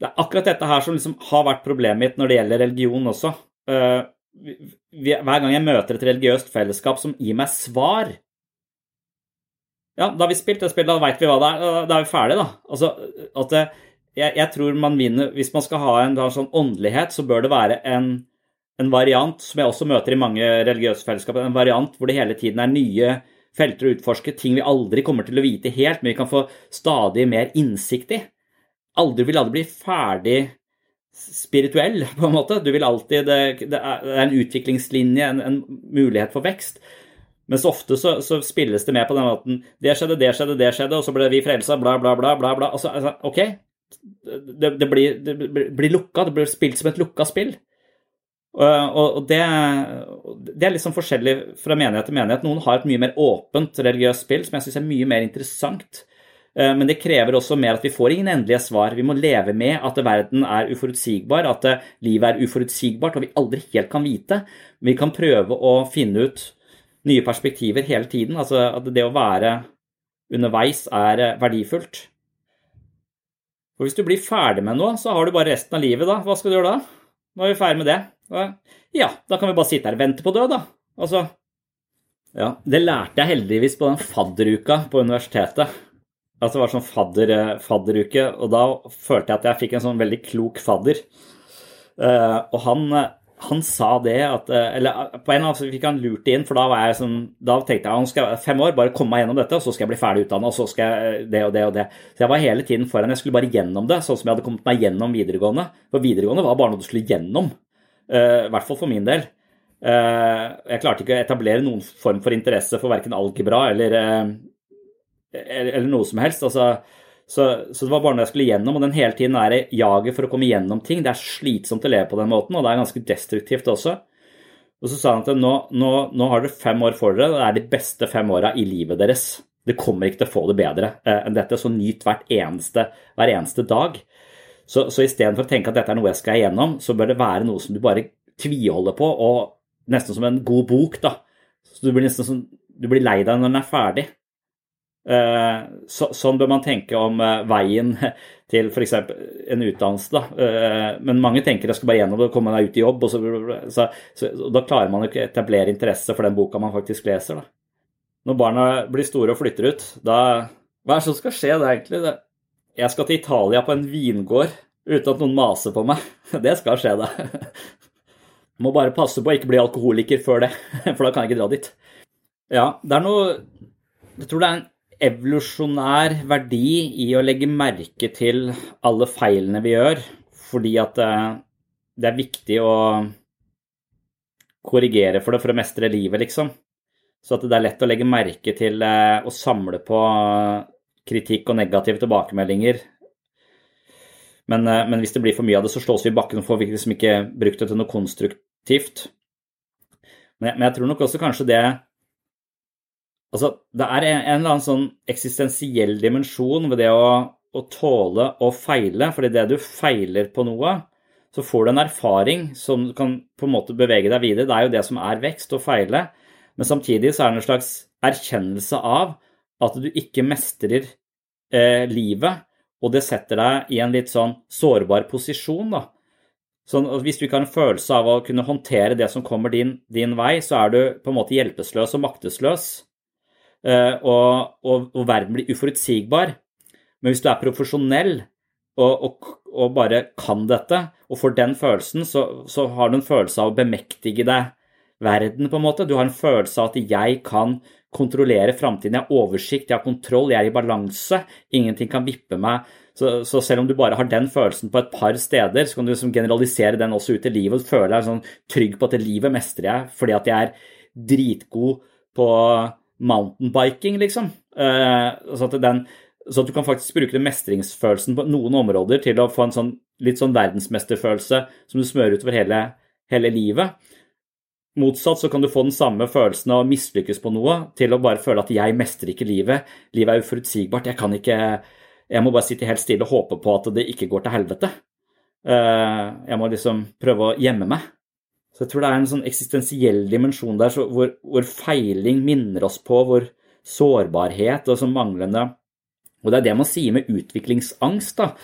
Det er akkurat dette her som liksom har vært problemet mitt når det gjelder religion også. Uh, hver gang jeg møter et religiøst fellesskap som gir meg svar Ja, da har vi spilt det spillet, da veit vi hva det er. Da er vi ferdige, da. Altså, at jeg, jeg, tror man vinner Hvis man skal ha en, en sånn åndelighet, så bør det være en, en, variant, som jeg også møter i mange religiøse fellesskap, en variant hvor det hele tiden er nye felter å utforske, ting vi aldri kommer til å vite helt, men vi kan få stadig mer innsikt i. Aldri vil aldri bli ferdig spirituell, på en måte. Du vil alltid, det, det er en utviklingslinje, en, en mulighet for vekst. Mens ofte så, så, spilles det med på den måten Det skjedde, det skjedde, det skjedde, og så ble vi frelsa, bla, bla, bla. bla, bla. Altså, altså, ok, det, det, blir, det, blir, lukka, det blir spilt som et lukka spill. Og, og det, det, er liksom forskjellig fra menighet til menighet. Noen har et mye mer åpent religiøst spill som jeg syns er mye mer interessant. Eh, men det krever også mer at vi får ingen endelige svar. Vi må leve med at verden er uforutsigbar, at livet er uforutsigbart og vi aldri helt kan vite. Men vi kan prøve å finne ut nye perspektiver hele tiden. Altså at det å være underveis er verdifullt. For hvis du blir ferdig med noe, så har du bare resten av livet, da. Hva skal du gjøre da? Nå er vi ferdig med det. Ja, da kan vi bare sitte her og vente på død, da. Altså Ja, det lærte jeg heldigvis på den fadderuka på universitetet. At det var sånn fadder, eh, fadderuke, og da følte jeg at jeg fikk en sånn veldig klok fadder. Uh, og han han sa det at eh, Eller eh, på en eller måte fikk han lurt inn, for da var jeg sånn Da tenkte jeg at skal fem år, bare komme meg gjennom dette, og så skal jeg bli ferdig utdanna, og så skal jeg eh, det og det og det. Så jeg var hele tiden foran. Jeg skulle bare gjennom det, sånn som jeg hadde kommet meg gjennom videregående. For videregående var bare noe du skulle gjennom. I hvert fall for min del. Jeg klarte ikke å etablere noen form for interesse for verken algebra eller, eller noe som helst. altså så, så, det var bare noe jeg skulle gjennom, og den hele tiden er jaget for å komme gjennom ting. Det er slitsomt å leve på den måten, og det er ganske destruktivt også. Og så sa han at nå, nå, nå har dere fem år for dere, det er de beste fem åra i livet deres. Det kommer ikke til å få det bedre eh, enn dette, så nyt hvert eneste, hver eneste dag. Så, så istedenfor å tenke at dette er noe jeg skal igjennom, så bør det være noe som du bare tviholder på, og nesten som en god bok, da. Så du blir nesten som, du blir lei deg når den er ferdig. Eh, så, sånn bør man tenke om eh, veien til f.eks. en utdannelse. Da. Eh, men mange tenker jeg skal bare gjennom det og komme meg ut i jobb. Og så, så, så, og da klarer man ikke å etablere interesse for den boka man faktisk leser. Da. Når barna blir store og flytter ut, da Hva er det som skal skje da, egentlig? Jeg skal til Italia på en vingård uten at noen maser på meg. Det skal skje, da. Må bare passe på å ikke bli alkoholiker før det, for da kan jeg ikke dra dit. Ja, det er noe Jeg tror det er en evolusjonær verdi i å legge merke til alle feilene vi gjør, fordi at eh, det er viktig å korrigere for det for å mestre livet, liksom. Så at det er lett å legge merke til eh, å samle på kritikk og negative tilbakemeldinger. Men, eh, men, hvis det blir for mye av det, så slås vi i bakken og får vi liksom ikke brukt det til noe konstruktivt. Men jeg, men jeg tror nok også kanskje det Altså, det er en, en eller annen sånn eksistensiell dimensjon ved det å, å tåle å feile. fordi det du feiler på noe, så får du en erfaring som kan på en måte bevege deg videre. Det er jo det som er vekst, å feile. Men samtidig så er det en slags erkjennelse av at du ikke mestrer eh, livet, og det setter deg i en litt sånn sårbar posisjon. da. Sånn, hvis du ikke har en følelse av å kunne håndtere det som kommer din, din vei, så er du på en måte hjelpeløs og maktesløs. Eh, og, og, og, verden blir uforutsigbar. Men hvis du er profesjonell og, og, bare kan dette, og får den følelsen, så, så, har du en følelse av å bemektige deg verden, på en måte. Du har en følelse av at jeg kan kontrollere framtiden. Jeg har oversikt, jeg har kontroll, jeg er i balanse. Ingenting kan vippe meg. Så, så, selv om du bare har den følelsen på et par steder, så kan du liksom generalisere den også ut i livet og føle deg sånn trygg på at livet mestrer jeg fordi at jeg er dritgod på mountainbiking, liksom. Eh, så at, den, så at du kan faktisk bruke den mestringsfølelsen på noen områder til å få en sånn, litt sånn verdensmesterfølelse som du smører utover hele, hele livet. Motsatt så kan du få den samme følelsen av å mislykkes på noe, til å bare føle at jeg mestrer ikke livet. Livet er uforutsigbart. Jeg kan ikke Jeg må bare sitte helt stille og håpe på at det ikke går til helvete. Eh, jeg må liksom prøve å gjemme meg. Så jeg tror det er en sånn eksistensiell dimensjon der hvor, hvor, feiling minner oss på vår sårbarhet og sånn manglende Og det er det man sier med utviklingsangst. da,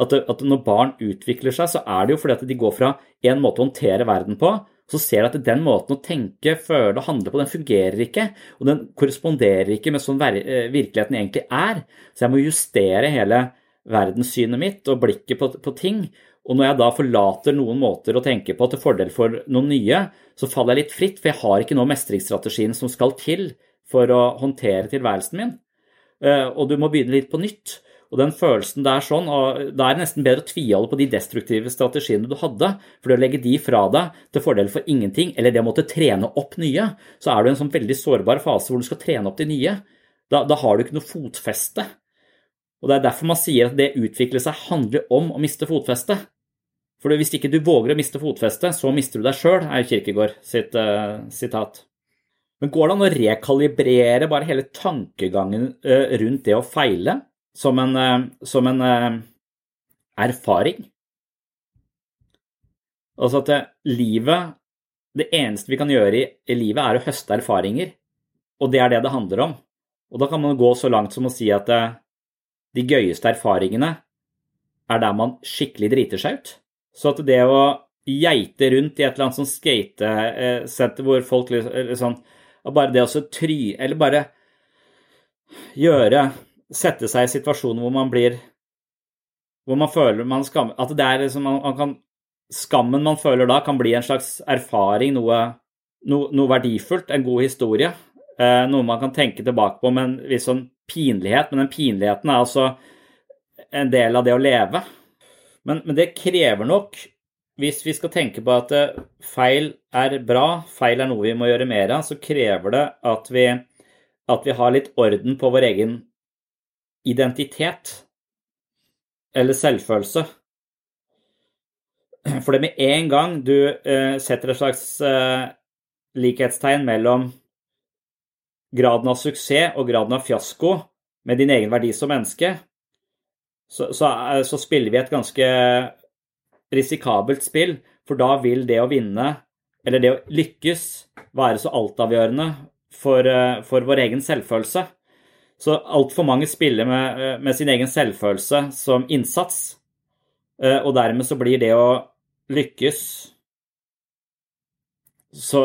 at, når barn utvikler seg, så er det jo fordi at de går fra en måte å håndtere verden på, så ser de at den måten å tenke, føle og handle på, den fungerer ikke. Og den korresponderer ikke med sånn eh, virkeligheten egentlig er. Så jeg må justere hele verdenssynet mitt og blikket på, på ting. Og når jeg da forlater noen måter å tenke på til fordel for noen nye, så faller jeg litt fritt, for jeg har ikke nå mestringsstrategien som skal til for å håndtere tilværelsen min. Eh, og du må begynne litt på nytt. Og den følelsen der er sånn, og Da er det nesten bedre å tviholde på de destruktive strategiene du hadde. For å legge de fra deg til fordel for ingenting, eller det å måtte trene opp nye, så er du i en sånn veldig sårbar fase hvor du skal trene opp de nye. Da, da har du ikke noe fotfeste. Og Det er derfor man sier at det utvikle seg handler om å miste fotfestet. For hvis ikke du våger å miste fotfestet, så mister du deg sjøl, er Kirkegård sitt uh, sitat. Men går det an å rekalibrere bare hele tankegangen uh, rundt det å feile som en, uh, som en erfaring? Altså at det, livet Det eneste vi kan gjøre i, i livet, er å høste erfaringer. Og det er det det handler om. Og da kan man gå så langt som å si at de gøyeste erfaringene er der man skikkelig driter seg ut. Så at det å geite rundt i et eller annet sånn skatesenter hvor folk liksom Bare det å try... Eller bare gjøre Sette seg i situasjoner hvor man blir Hvor man føler man skammer At det er liksom man kan, Skammen man føler da, kan bli en slags erfaring, noe, no, noe verdifullt, en god historie. Eh, noe man kan tenke tilbake på med en viss sånn pinlighet. Men den pinligheten er altså en del av det å leve. Men, men, det krever nok, hvis vi skal tenke på at eh, feil er bra, feil er noe vi må gjøre mer av, så krever det at vi, at vi har litt orden på vår egen identitet. Eller selvfølelse. For det med en gang du eh, setter et slags eh, likhetstegn mellom graden av suksess og graden av fiasko med din egen verdi som menneske, så, så, så, spiller vi et ganske risikabelt spill. For da vil det å vinne, eller det å lykkes, være så altavgjørende for, eh, for vår egen selvfølelse. Så altfor mange spiller med, eh, med, sin egen selvfølelse som innsats, eh, og dermed så blir det å lykkes så,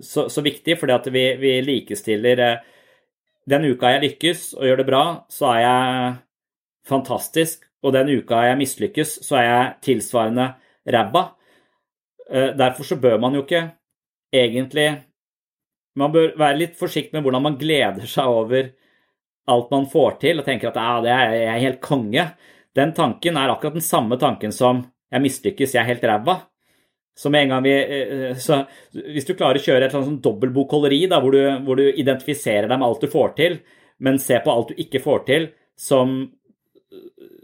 så, så viktig, fordi at vi, vi likestiller Den uka jeg lykkes og gjør det bra, så er jeg fantastisk, og den uka jeg mislykkes, så er jeg tilsvarende ræva. Derfor så bør man jo ikke egentlig Man bør være litt forsiktig med hvordan man gleder seg over alt man får til, og tenker at ja, det er jeg helt konge. Den tanken er akkurat den samme tanken som jeg mislykkes, jeg er helt ræva. Så med en gang vi, eh, så Hvis du klarer å kjøre et sånn dobbeltbokholderi hvor, hvor, du identifiserer deg med alt du får til, men ser på alt du ikke får til som,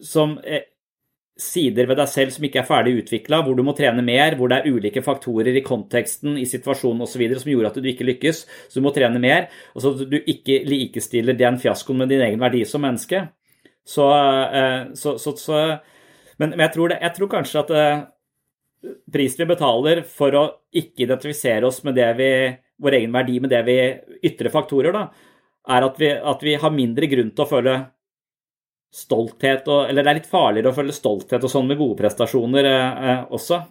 som eh, sider ved deg selv som ikke er ferdig utvikla, hvor du må trene mer, hvor det er ulike faktorer i konteksten, i situasjonen osv. som gjorde at du ikke lykkes, så du må trene mer, og så du ikke likestiller den fiaskoen med din egen verdi som menneske. Så, eh, så, så, så men, men jeg, tror det, jeg, tror kanskje at eh, prisen vi betaler for å ikke identifisere oss med det vi, vår egen verdi med det vi ytre faktorer, da, er at vi, at vi har mindre grunn til å føle stolthet og Eller det er litt farligere å føle stolthet og sånn med gode prestasjoner eh, eh, også.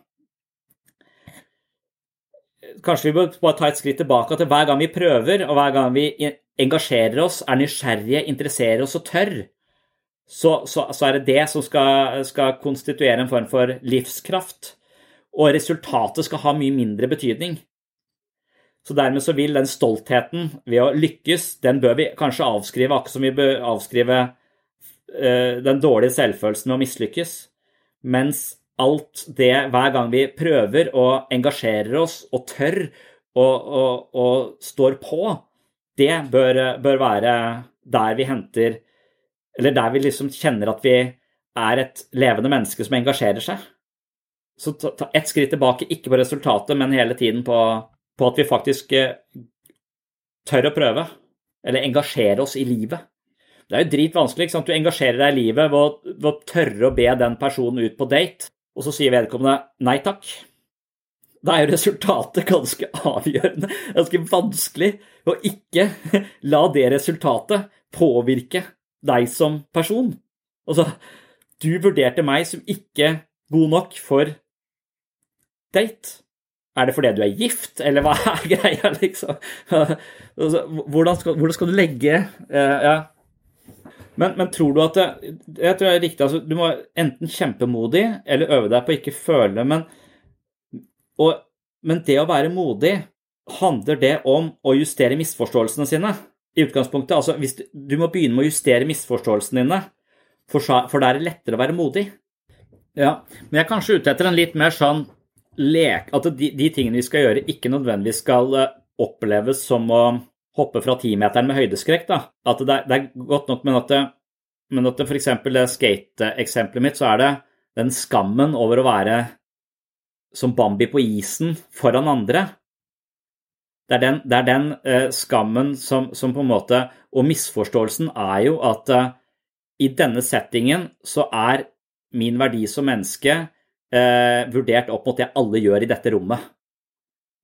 Kanskje vi bør bare ta et skritt tilbake til hver gang vi prøver, og hver gang vi engasjerer oss, er nysgjerrige, interesserer oss og tør, så, så, så er det det som skal, skal, konstituere en form for livskraft. Og resultatet skal ha mye mindre betydning. Så dermed så vil den stoltheten ved å lykkes, den bør vi kanskje avskrive, akkurat som vi bør avskrive den dårlige selvfølelsen med å mislykkes. Mens alt det, hver gang vi prøver og engasjerer oss og tør og, og, og står på, det bør, bør, være der vi henter Eller der vi liksom kjenner at vi er et levende menneske som engasjerer seg. Så ta, ta ett skritt tilbake, ikke på resultatet, men hele tiden på, på at vi faktisk eh, tør å prøve. Eller engasjere oss i livet. Det er jo dritvanskelig. ikke sant? Du engasjerer deg i livet ved å, tørre å be den personen ut på date, og så sier vedkommende nei takk. Da er jo resultatet ganske avgjørende, ganske vanskelig å ikke la det resultatet påvirke deg som person. Altså, du vurderte meg som ikke god nok for date. Er det fordi du er gift, eller hva er greia, liksom? Altså, hvordan skal, hvordan skal du legge uh, ja, men, men, tror du at det, Jeg tror det er riktig. Altså, du må enten kjempemodig eller øve deg på å ikke føle. Men, og, men det å være modig, handler det om å justere misforståelsene sine? I utgangspunktet, altså du, du må begynne med å justere misforståelsene dine, for, for da er det lettere å være modig. Ja, men jeg er kanskje ute etter en litt mer sånn lek At de, de tingene vi skal gjøre, ikke nødvendigvis skal eh, oppleves som å hoppe fra timeteren med høydeskrekk. da. At det det er godt nok, men at det, men at det f.eks. det skate-eksempelet mitt, så er det den skammen over å være som Bambi på isen foran andre. Det er den, det er den eh, skammen som, som, på en måte Og misforståelsen er jo at eh, i denne settingen så er min verdi som menneske eh, vurdert opp mot det alle gjør i dette rommet.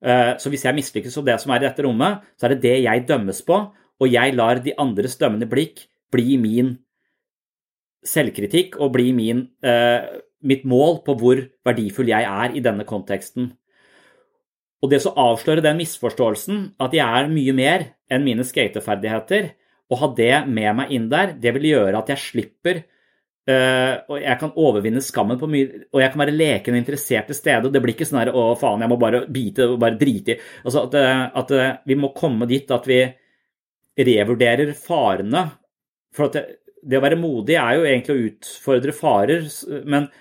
Eh, så hvis jeg mislykkes på det som er i dette rommet, så er det det jeg dømmes på, og jeg lar de andres dømmende blikk bli min selvkritikk og bli min, eh, mitt mål på hvor verdifull jeg er i denne konteksten. Og det å avsløre den misforståelsen, at jeg er mye mer enn mine skateferdigheter, og ha det med meg inn der, det vil gjøre at jeg slipper Uh, og jeg kan overvinne skammen på mye, og jeg kan være leken og interessert til stede. og Det blir ikke sånn her 'å, faen, jeg må bare bite og bare drite i'. Altså at, eh, at, eh, vi må komme dit at vi revurderer farene. For det, det, å være modig er jo egentlig å utfordre farer, men,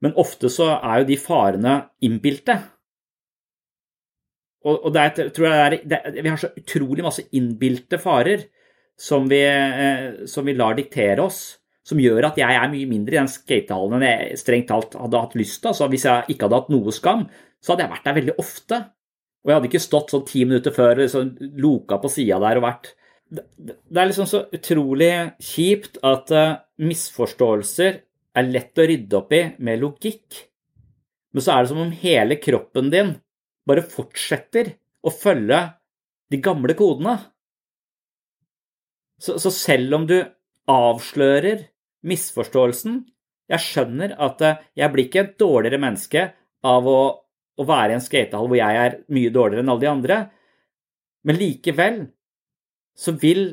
men ofte så er jo de farene innbilte. Og, og det er, tror jeg er, det, vi har så utrolig masse innbilte farer som vi, eh, som vi lar diktere oss som gjør at jeg er mye mindre i den skatehallen enn jeg strengt talt hadde hatt lyst til. Altså, hvis jeg ikke hadde hatt noe skam, så hadde jeg vært der veldig ofte. Og jeg hadde ikke stått sånn ti minutter før sånn, loka på sida der og vært Det er liksom så utrolig kjipt at uh, misforståelser er lett å rydde opp i med logikk. Men så er det som om hele kroppen din bare fortsetter å følge de gamle kodene. Så, så selv om du avslører misforståelsen Jeg skjønner at eh, jeg blir ikke et dårligere menneske av å, å være i en skatehall hvor jeg er mye dårligere enn alle de andre, men likevel så vil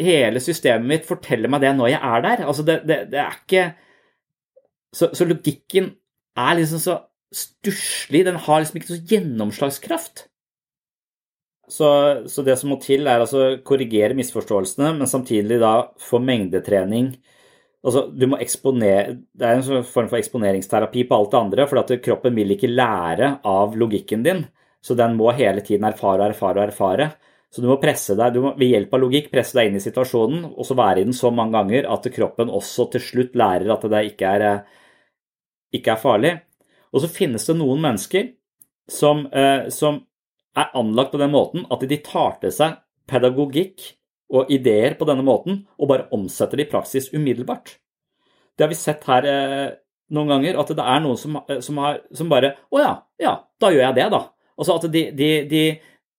hele systemet mitt fortelle meg det når jeg er der. Altså, det, det, det er ikke så, så, logikken er liksom så stusslig. Den har liksom ikke så gjennomslagskraft. Så, så, det som må til, er altså korrigere misforståelsene, men samtidig da få mengdetrening. Altså, du må eksponere, Det er en form for eksponeringsterapi på alt det andre, for at kroppen vil ikke lære av logikken din. Så den må hele tiden erfare og erfare og erfare. Så du må presse deg, du må ved hjelp av logikk presse deg inn i situasjonen, og så være i den så mange ganger at kroppen også til slutt lærer at det ikke er, ikke er farlig. Og så finnes det noen mennesker som, eh, som er anlagt på den måten at de tar til seg pedagogikk og ideer på denne måten og bare omsetter det i praksis umiddelbart. Det har vi sett her eh, noen ganger, at det er noen som, eh, som, har, som bare Å ja, ja, da gjør jeg det, da. Altså at de, de, de,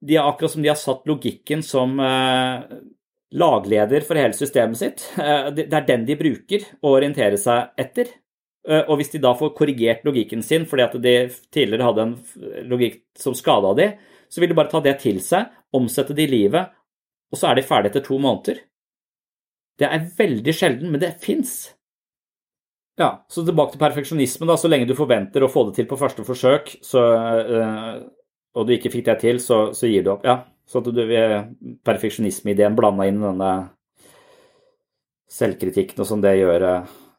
de er akkurat som de har satt logikken som eh, lagleder for hele systemet sitt. Eh, det er den de bruker å orientere seg etter. Eh, og hvis de da får korrigert logikken sin fordi at de tidligere hadde en logikk som skada de, så vil de bare ta det til seg, omsette det i livet, og så er de ferdige etter to måneder. Det er veldig sjelden, men det fins. Ja, så tilbake til perfeksjonisme. da, Så lenge du forventer å få det til på første forsøk, så, øh, og du ikke fikk det til, så, så gir du opp. Ja, så at du perfeksjonismeideen blanda inn denne selvkritikken og sånn, det gjør,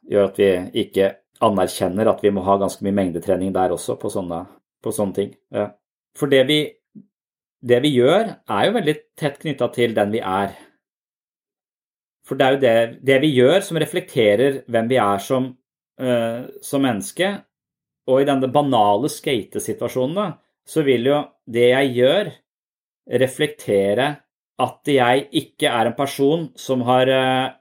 gjør, at vi ikke anerkjenner at vi må ha ganske mye mengdetrening der også, på sånne, på sånne ting. Ja. For det vi det vi gjør, er jo veldig tett knytta til den vi er. For det er jo det, det, vi gjør, som reflekterer hvem vi er som, uh, som menneske. Og i denne banale skatesituasjonen, så vil jo det jeg gjør, reflektere at jeg ikke er en person som har uh,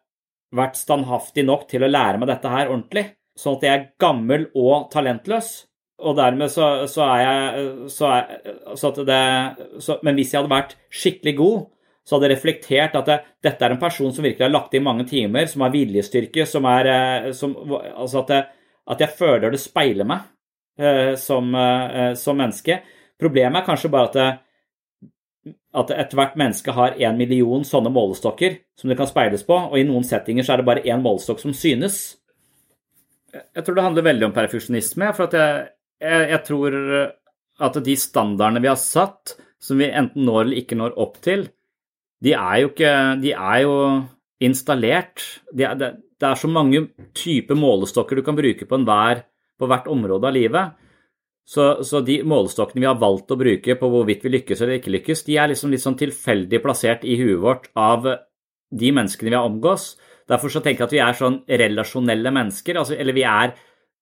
vært standhaftig nok til å lære meg dette her ordentlig. Sånn at jeg er gammel og talentløs. Og dermed så, så er jeg så er, så det, Men hvis jeg hadde vært skikkelig god, så hadde jeg reflektert at det, dette er en person som virkelig har lagt inn mange timer, som har viljestyrke, som er eh, som, Altså at, det, at, jeg føler det speiler meg eh, som, eh, som, menneske. Problemet er kanskje bare at at ethvert menneske har én million sånne målestokker som det kan speiles på, og i noen settinger så er det bare én målestokk som synes. Jeg tror det handler veldig om perfeksjonisme. for at jeg, jeg, jeg tror at de standardene vi har satt, som vi enten når eller ikke når opp til, de er jo ikke De er jo installert. De er, det, det, er så mange typer målestokker du kan bruke på, enhver, på hvert område av livet. Så, så, de målestokkene vi har valgt å bruke på hvorvidt vi lykkes eller ikke lykkes, de er liksom litt sånn tilfeldig plassert i huet vårt av de menneskene vi har omgås. Derfor så tenker jeg at vi er sånn relasjonelle mennesker. Altså, eller vi er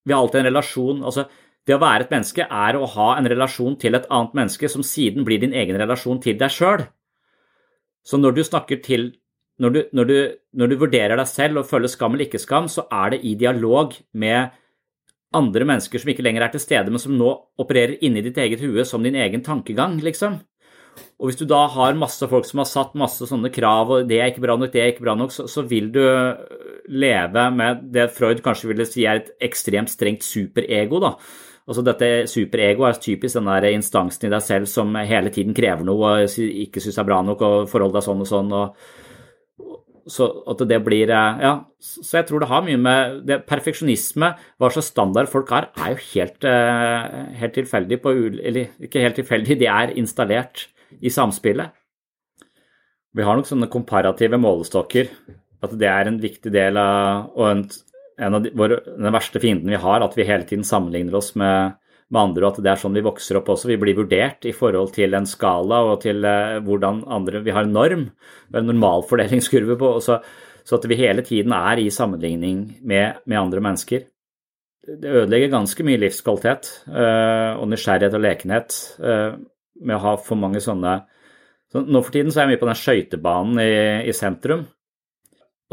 Vi har alltid en relasjon. altså det å være et menneske er å ha en relasjon til et annet menneske som siden blir din egen relasjon til deg sjøl. Så når du snakker til når du, når, du, når du, vurderer deg selv og føler skam eller ikke skam, så er det i dialog med andre mennesker som ikke lenger er til stede, men som nå opererer inni ditt eget hue som din egen tankegang, liksom. Og hvis du da har masse folk som har satt masse sånne krav, og det er ikke bra nok, det er ikke bra nok, så, så vil du leve med det Freud kanskje ville si er et ekstremt strengt superego, da Altså dette superego er typisk den der instansen i deg selv som hele tiden krever noe og ikke syns er bra nok og forholder deg sånn og sånn. og så at det blir eh, Ja, så jeg tror det har mye med det, Perfeksjonisme, hva slags standard folk har, er jo helt, eh, helt tilfeldig på Eller ikke helt tilfeldig, de er installert i samspillet. Vi har nok sånne komparative målestokker. At det er en viktig del av og en en av de, våre, den verste fienden vi har, at vi hele tiden sammenligner oss med, med, andre, og at det er sånn vi vokser opp også. Vi blir vurdert i forhold til en skala og til uh, hvordan andre Vi har en norm, en normalfordelingskurve på, så, så, at vi hele tiden er i sammenligning med, med andre mennesker. Det ødelegger ganske mye livskvalitet uh, og nysgjerrighet og lekenhet uh, med å ha for mange sånne så Nå for tiden så er jeg mye på den skøytebanen i, i sentrum.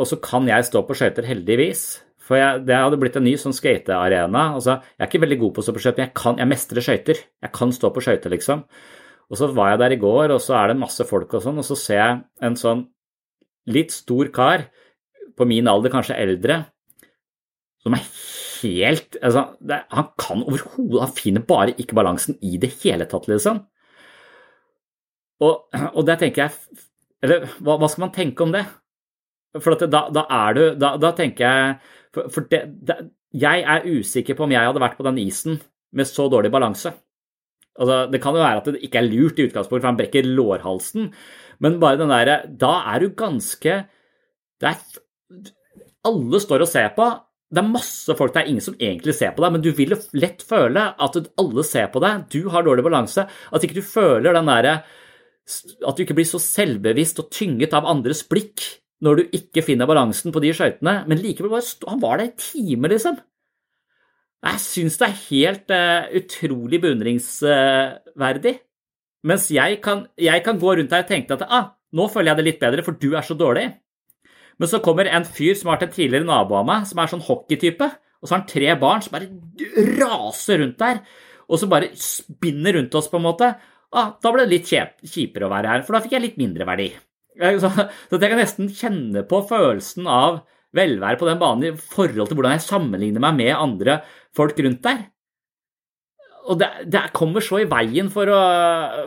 Og så kan jeg stå på skøyter, heldigvis. For jeg, det hadde blitt en ny sånn skatearena. Altså, jeg er ikke veldig god på å stå på skøyter, men jeg, kan, jeg mestrer skøyter. Jeg kan stå på skøyter, liksom. Og så var jeg der i går, og så er det masse folk og sånn, og så ser jeg en sånn litt stor kar, på min alder, kanskje eldre, som er helt altså, det, Han kan overhodet Han finner bare ikke balansen i det hele tatt, liksom. Og, og der tenker jeg Eller hva, hva, skal man tenke om det? For da, da, er du Da, da tenker jeg For, for det, det, jeg er usikker på om jeg hadde vært på den isen med så dårlig balanse. Altså, det kan jo være at det ikke er lurt i utgangspunktet, for han brekker lårhalsen, men bare den derre Da er du ganske det er, Alle står og ser på. Det er masse folk, det er ingen som egentlig ser på deg, men du vil lett føle at alle ser på deg, du har dårlig balanse, at ikke du føler den derre At du ikke blir så selvbevisst og tynget av andres blikk når du ikke finner balansen på de skøytene, men likevel bare Han var der i time, liksom. Jeg syns det er helt uh, utrolig beundringsverdig. Mens jeg kan, jeg kan, gå rundt her og tenke at ah, nå føler jeg det litt bedre, for du er så dårlig. Men så kommer en fyr som har vært en tidligere nabo av meg, som er sånn hockeytype, og så har han tre barn som bare raser rundt der, og så bare spinner rundt oss, på en måte. Ah, da ble det litt kjipere å være her, for da fikk jeg litt mindre verdi. Så, så jeg kan nesten kjenne på følelsen av velvære på den banen i forhold til hvordan jeg sammenligner meg med andre folk rundt der. Og det, det kommer så i veien for, å,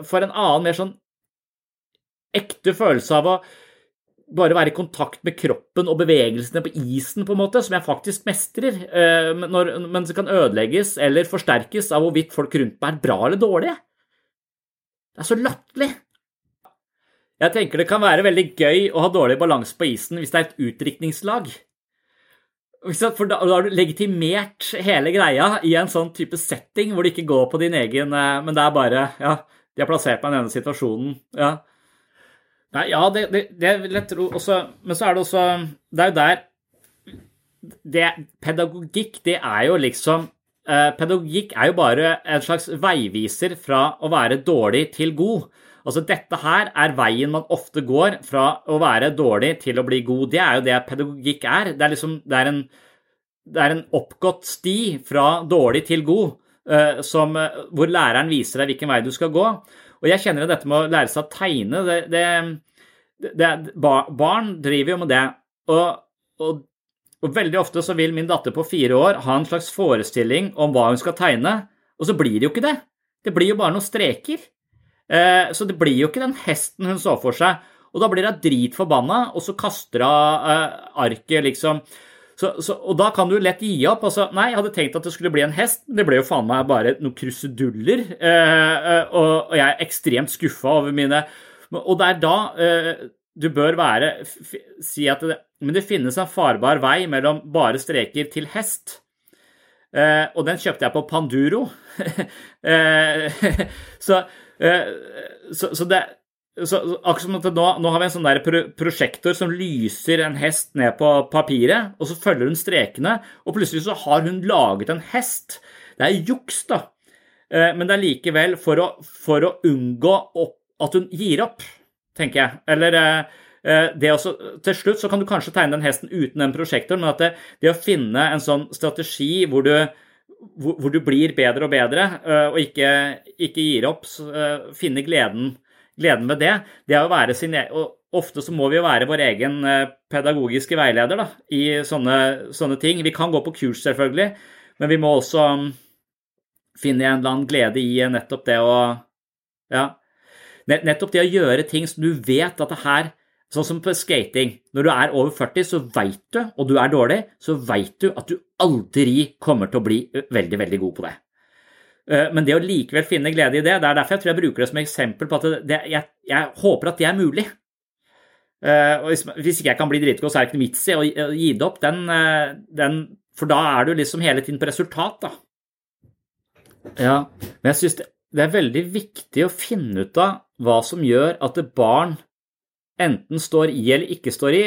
for, en annen, mer sånn ekte følelse av å bare være i kontakt med kroppen og bevegelsene på isen, på en måte, som jeg faktisk mestrer, eh, men som kan ødelegges eller forsterkes av hvorvidt folk rundt meg er bra eller dårlige. Det er så latterlig. Jeg tenker det kan være veldig gøy å ha dårlig balanse på isen hvis det er et utdrikningslag. For da, har du legitimert hele greia i en sånn type setting hvor det ikke går på din egen eh, Men det er bare Ja, de har plassert meg i denne situasjonen. Ja. Nei, ja, det, det, det vil jeg tro også Men så er det også Det er jo der det, Pedagogikk, det er jo liksom eh, Pedagogikk er jo bare en slags veiviser fra å være dårlig til god. Altså Dette her er veien man ofte går fra å være dårlig til å bli god. Det er jo det pedagogikk er. Det er, liksom, det er, en, det er en, oppgått sti fra dårlig til god, uh, som, uh, hvor læreren viser deg hvilken vei du skal gå. Og jeg kjenner at dette med å lære seg å tegne det, det, Barn driver jo med det. Og, og, og, veldig ofte så vil min datter på fire år ha en slags forestilling om hva hun skal tegne, og så blir det jo ikke det. Det blir jo bare noen streker. Eh, så det blir jo ikke den hesten hun så for seg. Og da blir hun dritforbanna, og så kaster hun eh, arket, liksom. Så, så, og da kan du lett gi opp. Altså, nei, jeg hadde tenkt at det skulle bli en hest, men det ble jo faen meg bare noen kruseduller. Eh, og, og, jeg er ekstremt skuffa over mine Og det er da du bør være Si at det, Men det finnes en farbar vei mellom bare streker til hest. og den kjøpte jeg på Panduro. så så, så det så, akkurat som at nå, nå, har vi en sånn der pro prosjektor som lyser en hest ned på papiret, og så følger hun strekene, og plutselig så har hun laget en hest. Det er juks, da. Eh, men det er likevel for å, for å unngå opp, at hun gir opp, tenker jeg. Eller eh, det også, Til slutt så kan du kanskje tegne den hesten uten den prosjektoren, men at det, det å finne en sånn strategi hvor du hvor, hvor, du blir bedre og bedre, uh, og ikke, ikke, gir opp. Uh, finne gleden, gleden ved det. Det er å være sin e- og Ofte så må vi jo være vår egen uh, pedagogiske veileder da, i sånne, sånne, ting. Vi kan gå på kurs, selvfølgelig, men vi må også um, finne en eller annen glede i nettopp det å Ja. Nettopp det å gjøre ting som du vet at det her Sånn som på skating. Når du er over 40, så veit du, og du er dårlig, så veit du at du aldri kommer til å bli veldig, veldig god på det. Men det å likevel finne glede i det, det er derfor jeg tror jeg bruker det som eksempel på at det, jeg, jeg, håper at det er mulig. Og hvis, hvis ikke jeg kan bli dritgod, så er det ikke noe vits i å gi det opp. Den, den, for da er du liksom hele tiden på resultat, da. Ja, men jeg syns det, det er veldig viktig å finne ut av hva som gjør at barn enten står i eller ikke står i.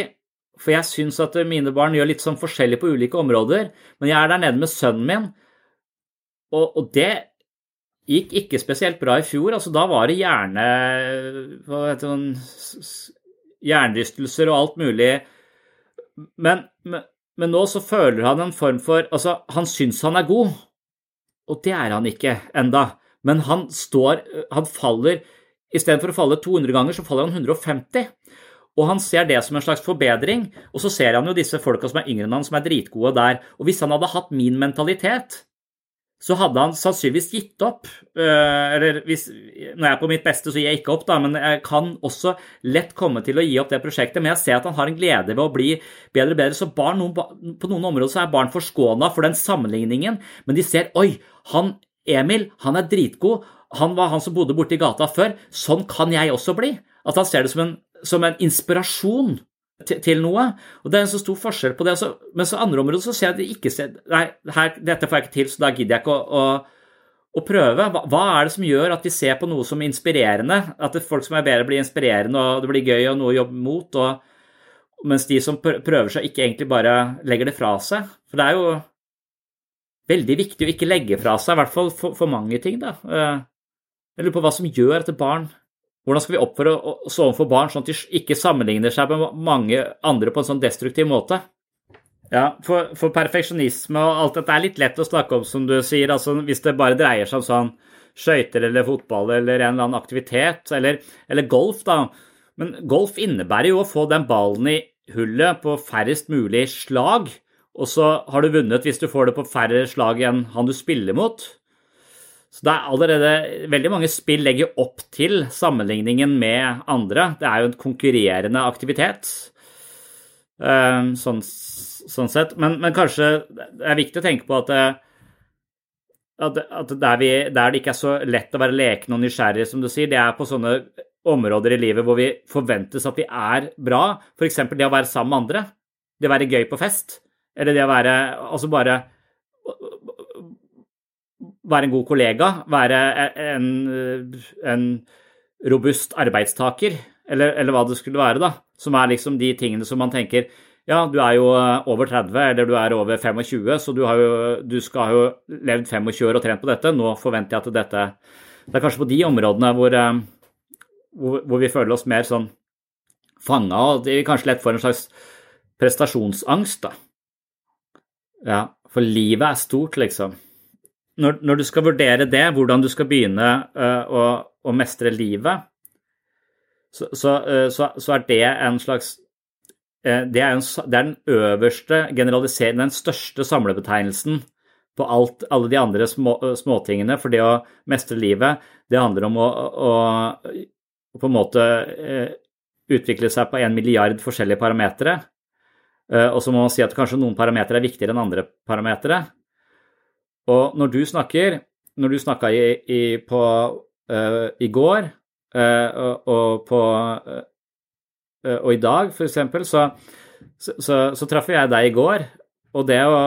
For jeg syns at mine barn gjør litt sånn forskjellig på ulike områder. Men jeg er der nede med sønnen min, og, og det gikk ikke spesielt bra i fjor. Altså, da var det hjerne... Det Hjernerystelser og alt mulig. Men, men, men, nå så føler han en form for Altså, han syns han er god, og det er han ikke enda. Men han står Han faller Istedenfor å falle 200 ganger, så faller han 150. Og han ser det som en slags forbedring. Og så ser han jo disse folka som er yngre enn han, som er dritgode der. Og hvis han hadde hatt min mentalitet, så hadde han sannsynligvis gitt opp. Eh, eller hvis, når jeg er på mitt beste, så gir jeg ikke opp, da, men jeg kan også lett komme til å gi opp det prosjektet. Men jeg ser at han har en glede ved å bli bedre og bedre. Så barn, på noen områder så er barn forskåna for den sammenligningen, men de ser oi, han Emil, han er dritgod. Han var han som bodde borti gata før. Sånn kan jeg også bli. At han ser det som en, som en inspirasjon til, til, noe. Og det er en så stor forskjell på det. Altså, men så andre områder så ser jeg at de ikke ser Nei, her, dette får jeg ikke til, så da gidder jeg ikke å, å, å prøve. Hva, hva, er det som gjør at vi ser på noe som inspirerende? At det, folk som er bedre, blir inspirerende, og det blir gøy og noe å jobbe mot. Og, mens de som prøver seg, ikke egentlig bare legger det fra seg. For det er jo veldig viktig å ikke legge fra seg, i hvert fall for, for mange ting. da. Jeg lurer på hva som gjør at barn hvordan skal vi oppføre oss overfor barn sånn at de ikke sammenligner seg med mange andre på en sånn destruktiv måte? Ja, for, for, perfeksjonisme og alt dette er litt lett å snakke om, som du sier. altså Hvis det bare dreier seg om sånn skøyter eller fotball eller en eller annen aktivitet, eller, eller, golf, da. Men golf innebærer jo å få den ballen i hullet på færrest mulig slag, og så har du vunnet hvis du får det på færre slag enn han du spiller mot. Så det er allerede Veldig mange spill legger opp til sammenligningen med andre. Det er jo en konkurrerende aktivitet, eh, sånn, sånn sett. Men, men, kanskje det er viktig å tenke på at, eh, at, at der, vi, der, det ikke er så lett å være leken og nysgjerrig, som du sier, det er på sånne områder i livet hvor vi forventes at vi er bra. F.eks. det å være sammen med andre. Det å være gøy på fest. Eller det å være Altså bare være en god kollega, være en, en robust arbeidstaker, eller, eller, hva det skulle være, da. Som er liksom de tingene som man tenker ja, du er jo over 30, eller du er over 25, så du, jo, du skal ha jo levd 25 år og trent på dette. Nå forventer jeg at dette Det er kanskje på de områdene hvor, eh, hvor, hvor vi føler oss mer sånn fanga, og vi kanskje lett får en slags prestasjonsangst, da. Ja, for livet er stort, liksom når, når, du skal vurdere det, hvordan du skal begynne uh, å, å, mestre livet, så, så, uh, så, så, er det en slags uh, det, er en, det, er den øverste generaliseringen, den største samlebetegnelsen på alt, alle de andre små, småtingene. For det å mestre livet, det handler om å, å, å på en måte utvikle seg på en milliard forskjellige parametere. Og så må man si at kanskje noen parametere er viktigere enn andre parametere. Og når du snakker, når du snakka i, i, uh, i går uh, og, og, på uh, Og i dag, for eksempel, så, så, så, så traff jeg deg i går. Og det å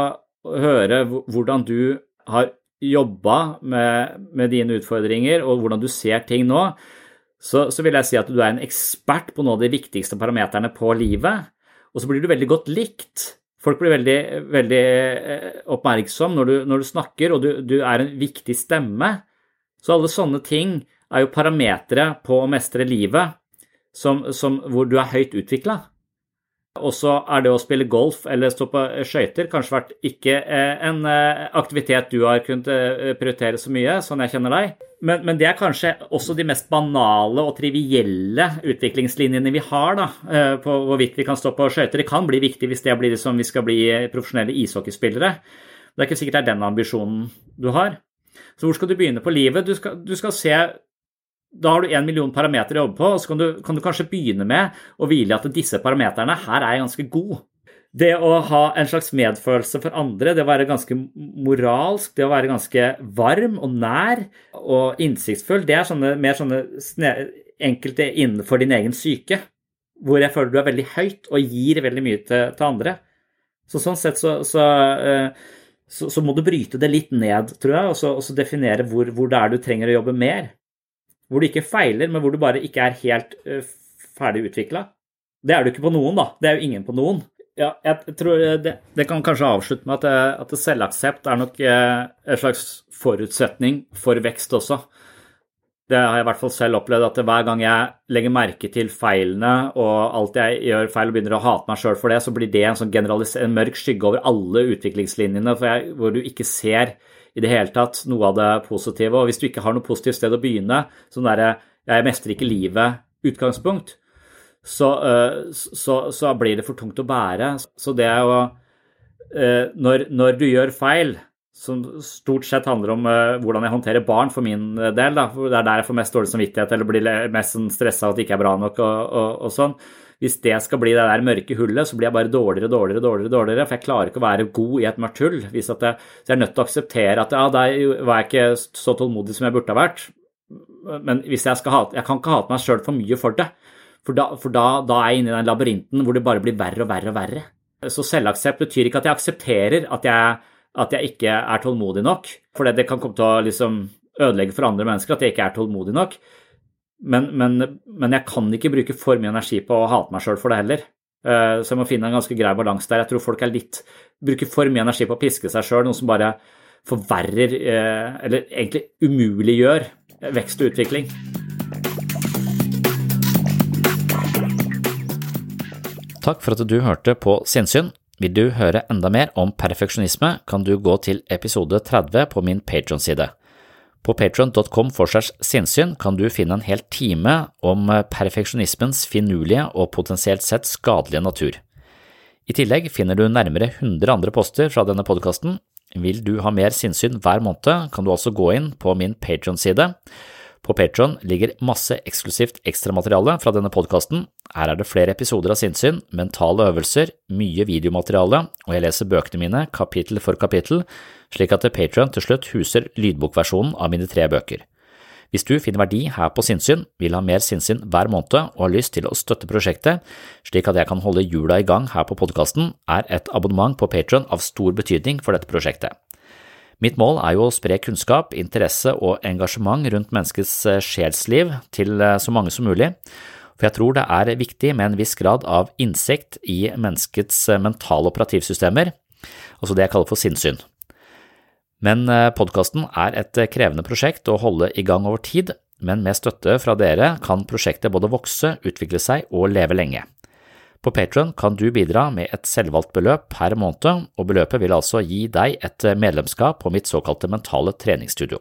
høre hvordan du har jobba med, med, dine utfordringer, og hvordan du ser ting nå, så, så, vil jeg si at du er en ekspert på noen av de viktigste parameterne på livet. Og så blir du veldig godt likt. Folk blir veldig, veldig eh, oppmerksom når du, når du snakker, og du, du, er en viktig stemme. Så alle sånne ting er jo parametere på å mestre livet som, som, hvor du er høyt utvikla. Og så er det å spille golf eller stå på skøyter kanskje vært ikke eh, en eh, aktivitet du har kunnet eh, prioritere så mye, sånn jeg kjenner deg. Men, men, det er kanskje også de mest banale og trivielle utviklingslinjene vi har da, på hvorvidt vi kan stå på skøyter. Det kan bli viktig hvis det blir som vi skal bli profesjonelle ishockeyspillere. Det er ikke sikkert det er den ambisjonen du har. Så hvor skal du begynne på livet? Du skal, du skal se da har du en million parametere å jobbe på, og så kan du, kan du, kanskje begynne med å hvile at disse parameterne her er ganske gode. Det å ha en slags medfølelse for andre, det å være ganske moralsk, det å være ganske varm og nær og innsiktsfull, det er sånne, mer sånne enkelte innenfor din egen syke, hvor jeg føler du er veldig høyt og gir veldig mye til, til andre. Så sånn sett så, så, eh, så, så, må du bryte det litt ned, tror jeg, og så definere hvor, hvor det er du trenger å jobbe mer hvor du ikke feiler, men hvor du bare ikke er helt uh, ferdig utvikla. Det er du ikke på noen, da. Det er jo ingen på noen. Ja, jeg tror det, det kan kanskje avslutte med at, eh, at selvaksept er nok en slags forutsetning for vekst også. Det har jeg i hvert fall selv opplevd, at hver gang jeg legger merke til feilene og alt jeg gjør feil og begynner å hate meg sjøl for det, så blir det en, sånn en mørk skygge over alle utviklingslinjene jeg, hvor du ikke ser i det hele tatt noe av det positive. Og hvis du ikke har noe positivt sted å begynne, sånn derre 'jeg mestrer ikke livet'-utgangspunkt, så, så, så, blir det for tungt å bære. Så det er jo når, når du gjør feil, som stort sett handler om uh, hvordan jeg håndterer barn for min del. Da. Det er der jeg får mest dårlig samvittighet eller blir mest sånn stressa at det ikke er bra nok. og, og, og sånn. Hvis det skal bli det der mørke hullet, så blir jeg bare dårligere og dårligere, dårligere, dårligere, for jeg klarer ikke å være god i et mørkt hull. Jeg, så jeg er nødt til å akseptere at ja, der var jeg ikke så tålmodig som jeg burde ha vært. Men hvis jeg skal hate Jeg kan ikke hate meg sjøl for mye for det. For, da, for da, da, er jeg inne i den labyrinten hvor det bare blir verre og verre og verre. Så selvaksept betyr ikke at jeg aksepterer at jeg, at jeg ikke er tålmodig nok. For det kan komme til å liksom ødelegge for andre mennesker at jeg ikke er tålmodig nok. Men, men, men, jeg kan ikke bruke for mye energi på å hate meg sjøl for det heller. Eh, så jeg må finne en ganske grei balanse der. Jeg tror folk er litt, bruker for mye energi på å piske seg sjøl, noe som bare forverrer, eh, eller egentlig umuliggjør, vekst og utvikling. Takk for at du hørte på Sinnsyn. Vil du høre enda mer om perfeksjonisme, kan du gå til episode 30 på min Patron-side. På patron.com forslags sinnssyn kan du finne en hel time om perfeksjonismens finurlige og potensielt sett skadelige natur. I tillegg finner du nærmere 100 andre poster fra denne podkasten. Vil du ha mer sinnssyn hver måned, kan du også gå inn på min Patron-side. På Patron ligger masse eksklusivt ekstramateriale fra denne podkasten. Her er det flere episoder av sinnssyn, mentale øvelser, mye videomateriale, og jeg leser bøkene mine kapittel for kapittel, slik at Patron til slutt huser lydbokversjonen av mine tre bøker. Hvis du finner verdi her på sinnssyn, vil ha mer sinnssyn hver måned og har lyst til å støtte prosjektet, slik at jeg kan holde hjula i gang her på podkasten, er et abonnement på Patron av stor betydning for dette prosjektet. Mitt mål er jo å spre kunnskap, interesse og engasjement rundt menneskets eh, sjelsliv til eh, så mange som mulig, for jeg tror det er viktig med en viss grad av innsikt i menneskets eh, mentale operativsystemer, altså det jeg kaller for sinnssyn. Men podkasten er et krevende prosjekt å holde i gang over tid, men med støtte fra dere kan prosjektet både vokse, utvikle seg og leve lenge. På Patron kan du bidra med et selvvalgt beløp per måned, og beløpet vil altså gi deg et medlemskap på mitt såkalte mentale treningsstudio.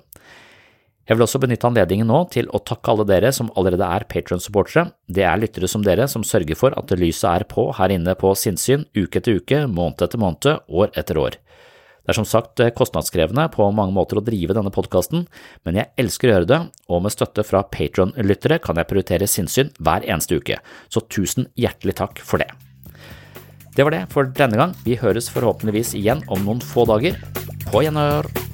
Jeg vil også benytte anledningen nå til å takke alle dere som allerede er Patron-supportere. Det er lyttere som dere som sørger for at lyset er på her inne på sinnssyn uke etter uke, måned etter måned, år etter år. Det er som sagt eh, kostnadskrevende på mange måter å drive denne podkasten, men jeg elsker å gjøre det, og med støtte fra Patron-lyttere kan jeg prioritere sinnssyn hver eneste uke, så tusen hjertelig takk for det. Det var det for denne gang, vi høres forhåpentligvis igjen om noen få dager. På gjenhør!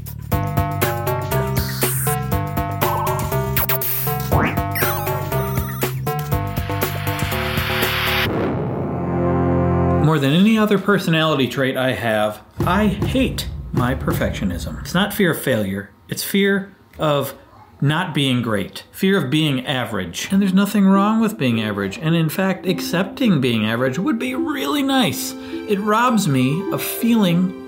More than any other personality trait I have, I hate my perfectionism. It's not fear of failure, it's fear of not being great, fear of being average. And there's nothing wrong with being average. And in fact, accepting being average would be really nice. It robs me of feeling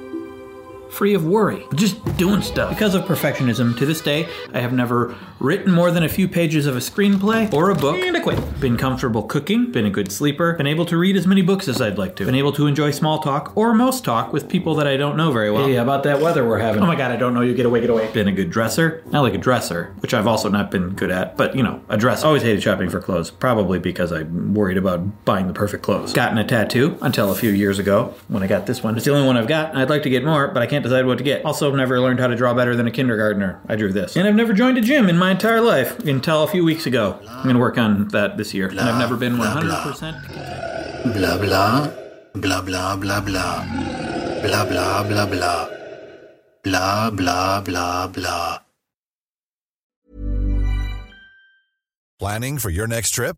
free of worry, just doing stuff. Because of perfectionism, to this day, I have never written more than a few pages of a screenplay or a book, and I quit. Been comfortable cooking, been a good sleeper, been able to read as many books as I'd like to, been able to enjoy small talk or most talk with people that I don't know very well. Hey, how about that weather we're having? Oh my god, I don't know you, get away, get away. Been a good dresser, not like a dresser, which I've also not been good at, but you know, a dress. Always hated shopping for clothes, probably because I'm worried about buying the perfect clothes. Gotten a tattoo until a few years ago when I got this one. It's the only one I've got. I'd like to get more, but I can't decide what to get. Also, never learned how to draw better than a kindergartner. I drew this. And I've never joined a gym in my entire life until a few weeks ago. I'm going to work on that this year. Blah, and I've never been 100%. Blah, blah. Blah, blah, blah, blah. Blah, blah, blah, blah. Blah, blah, blah, blah. Planning for your next trip?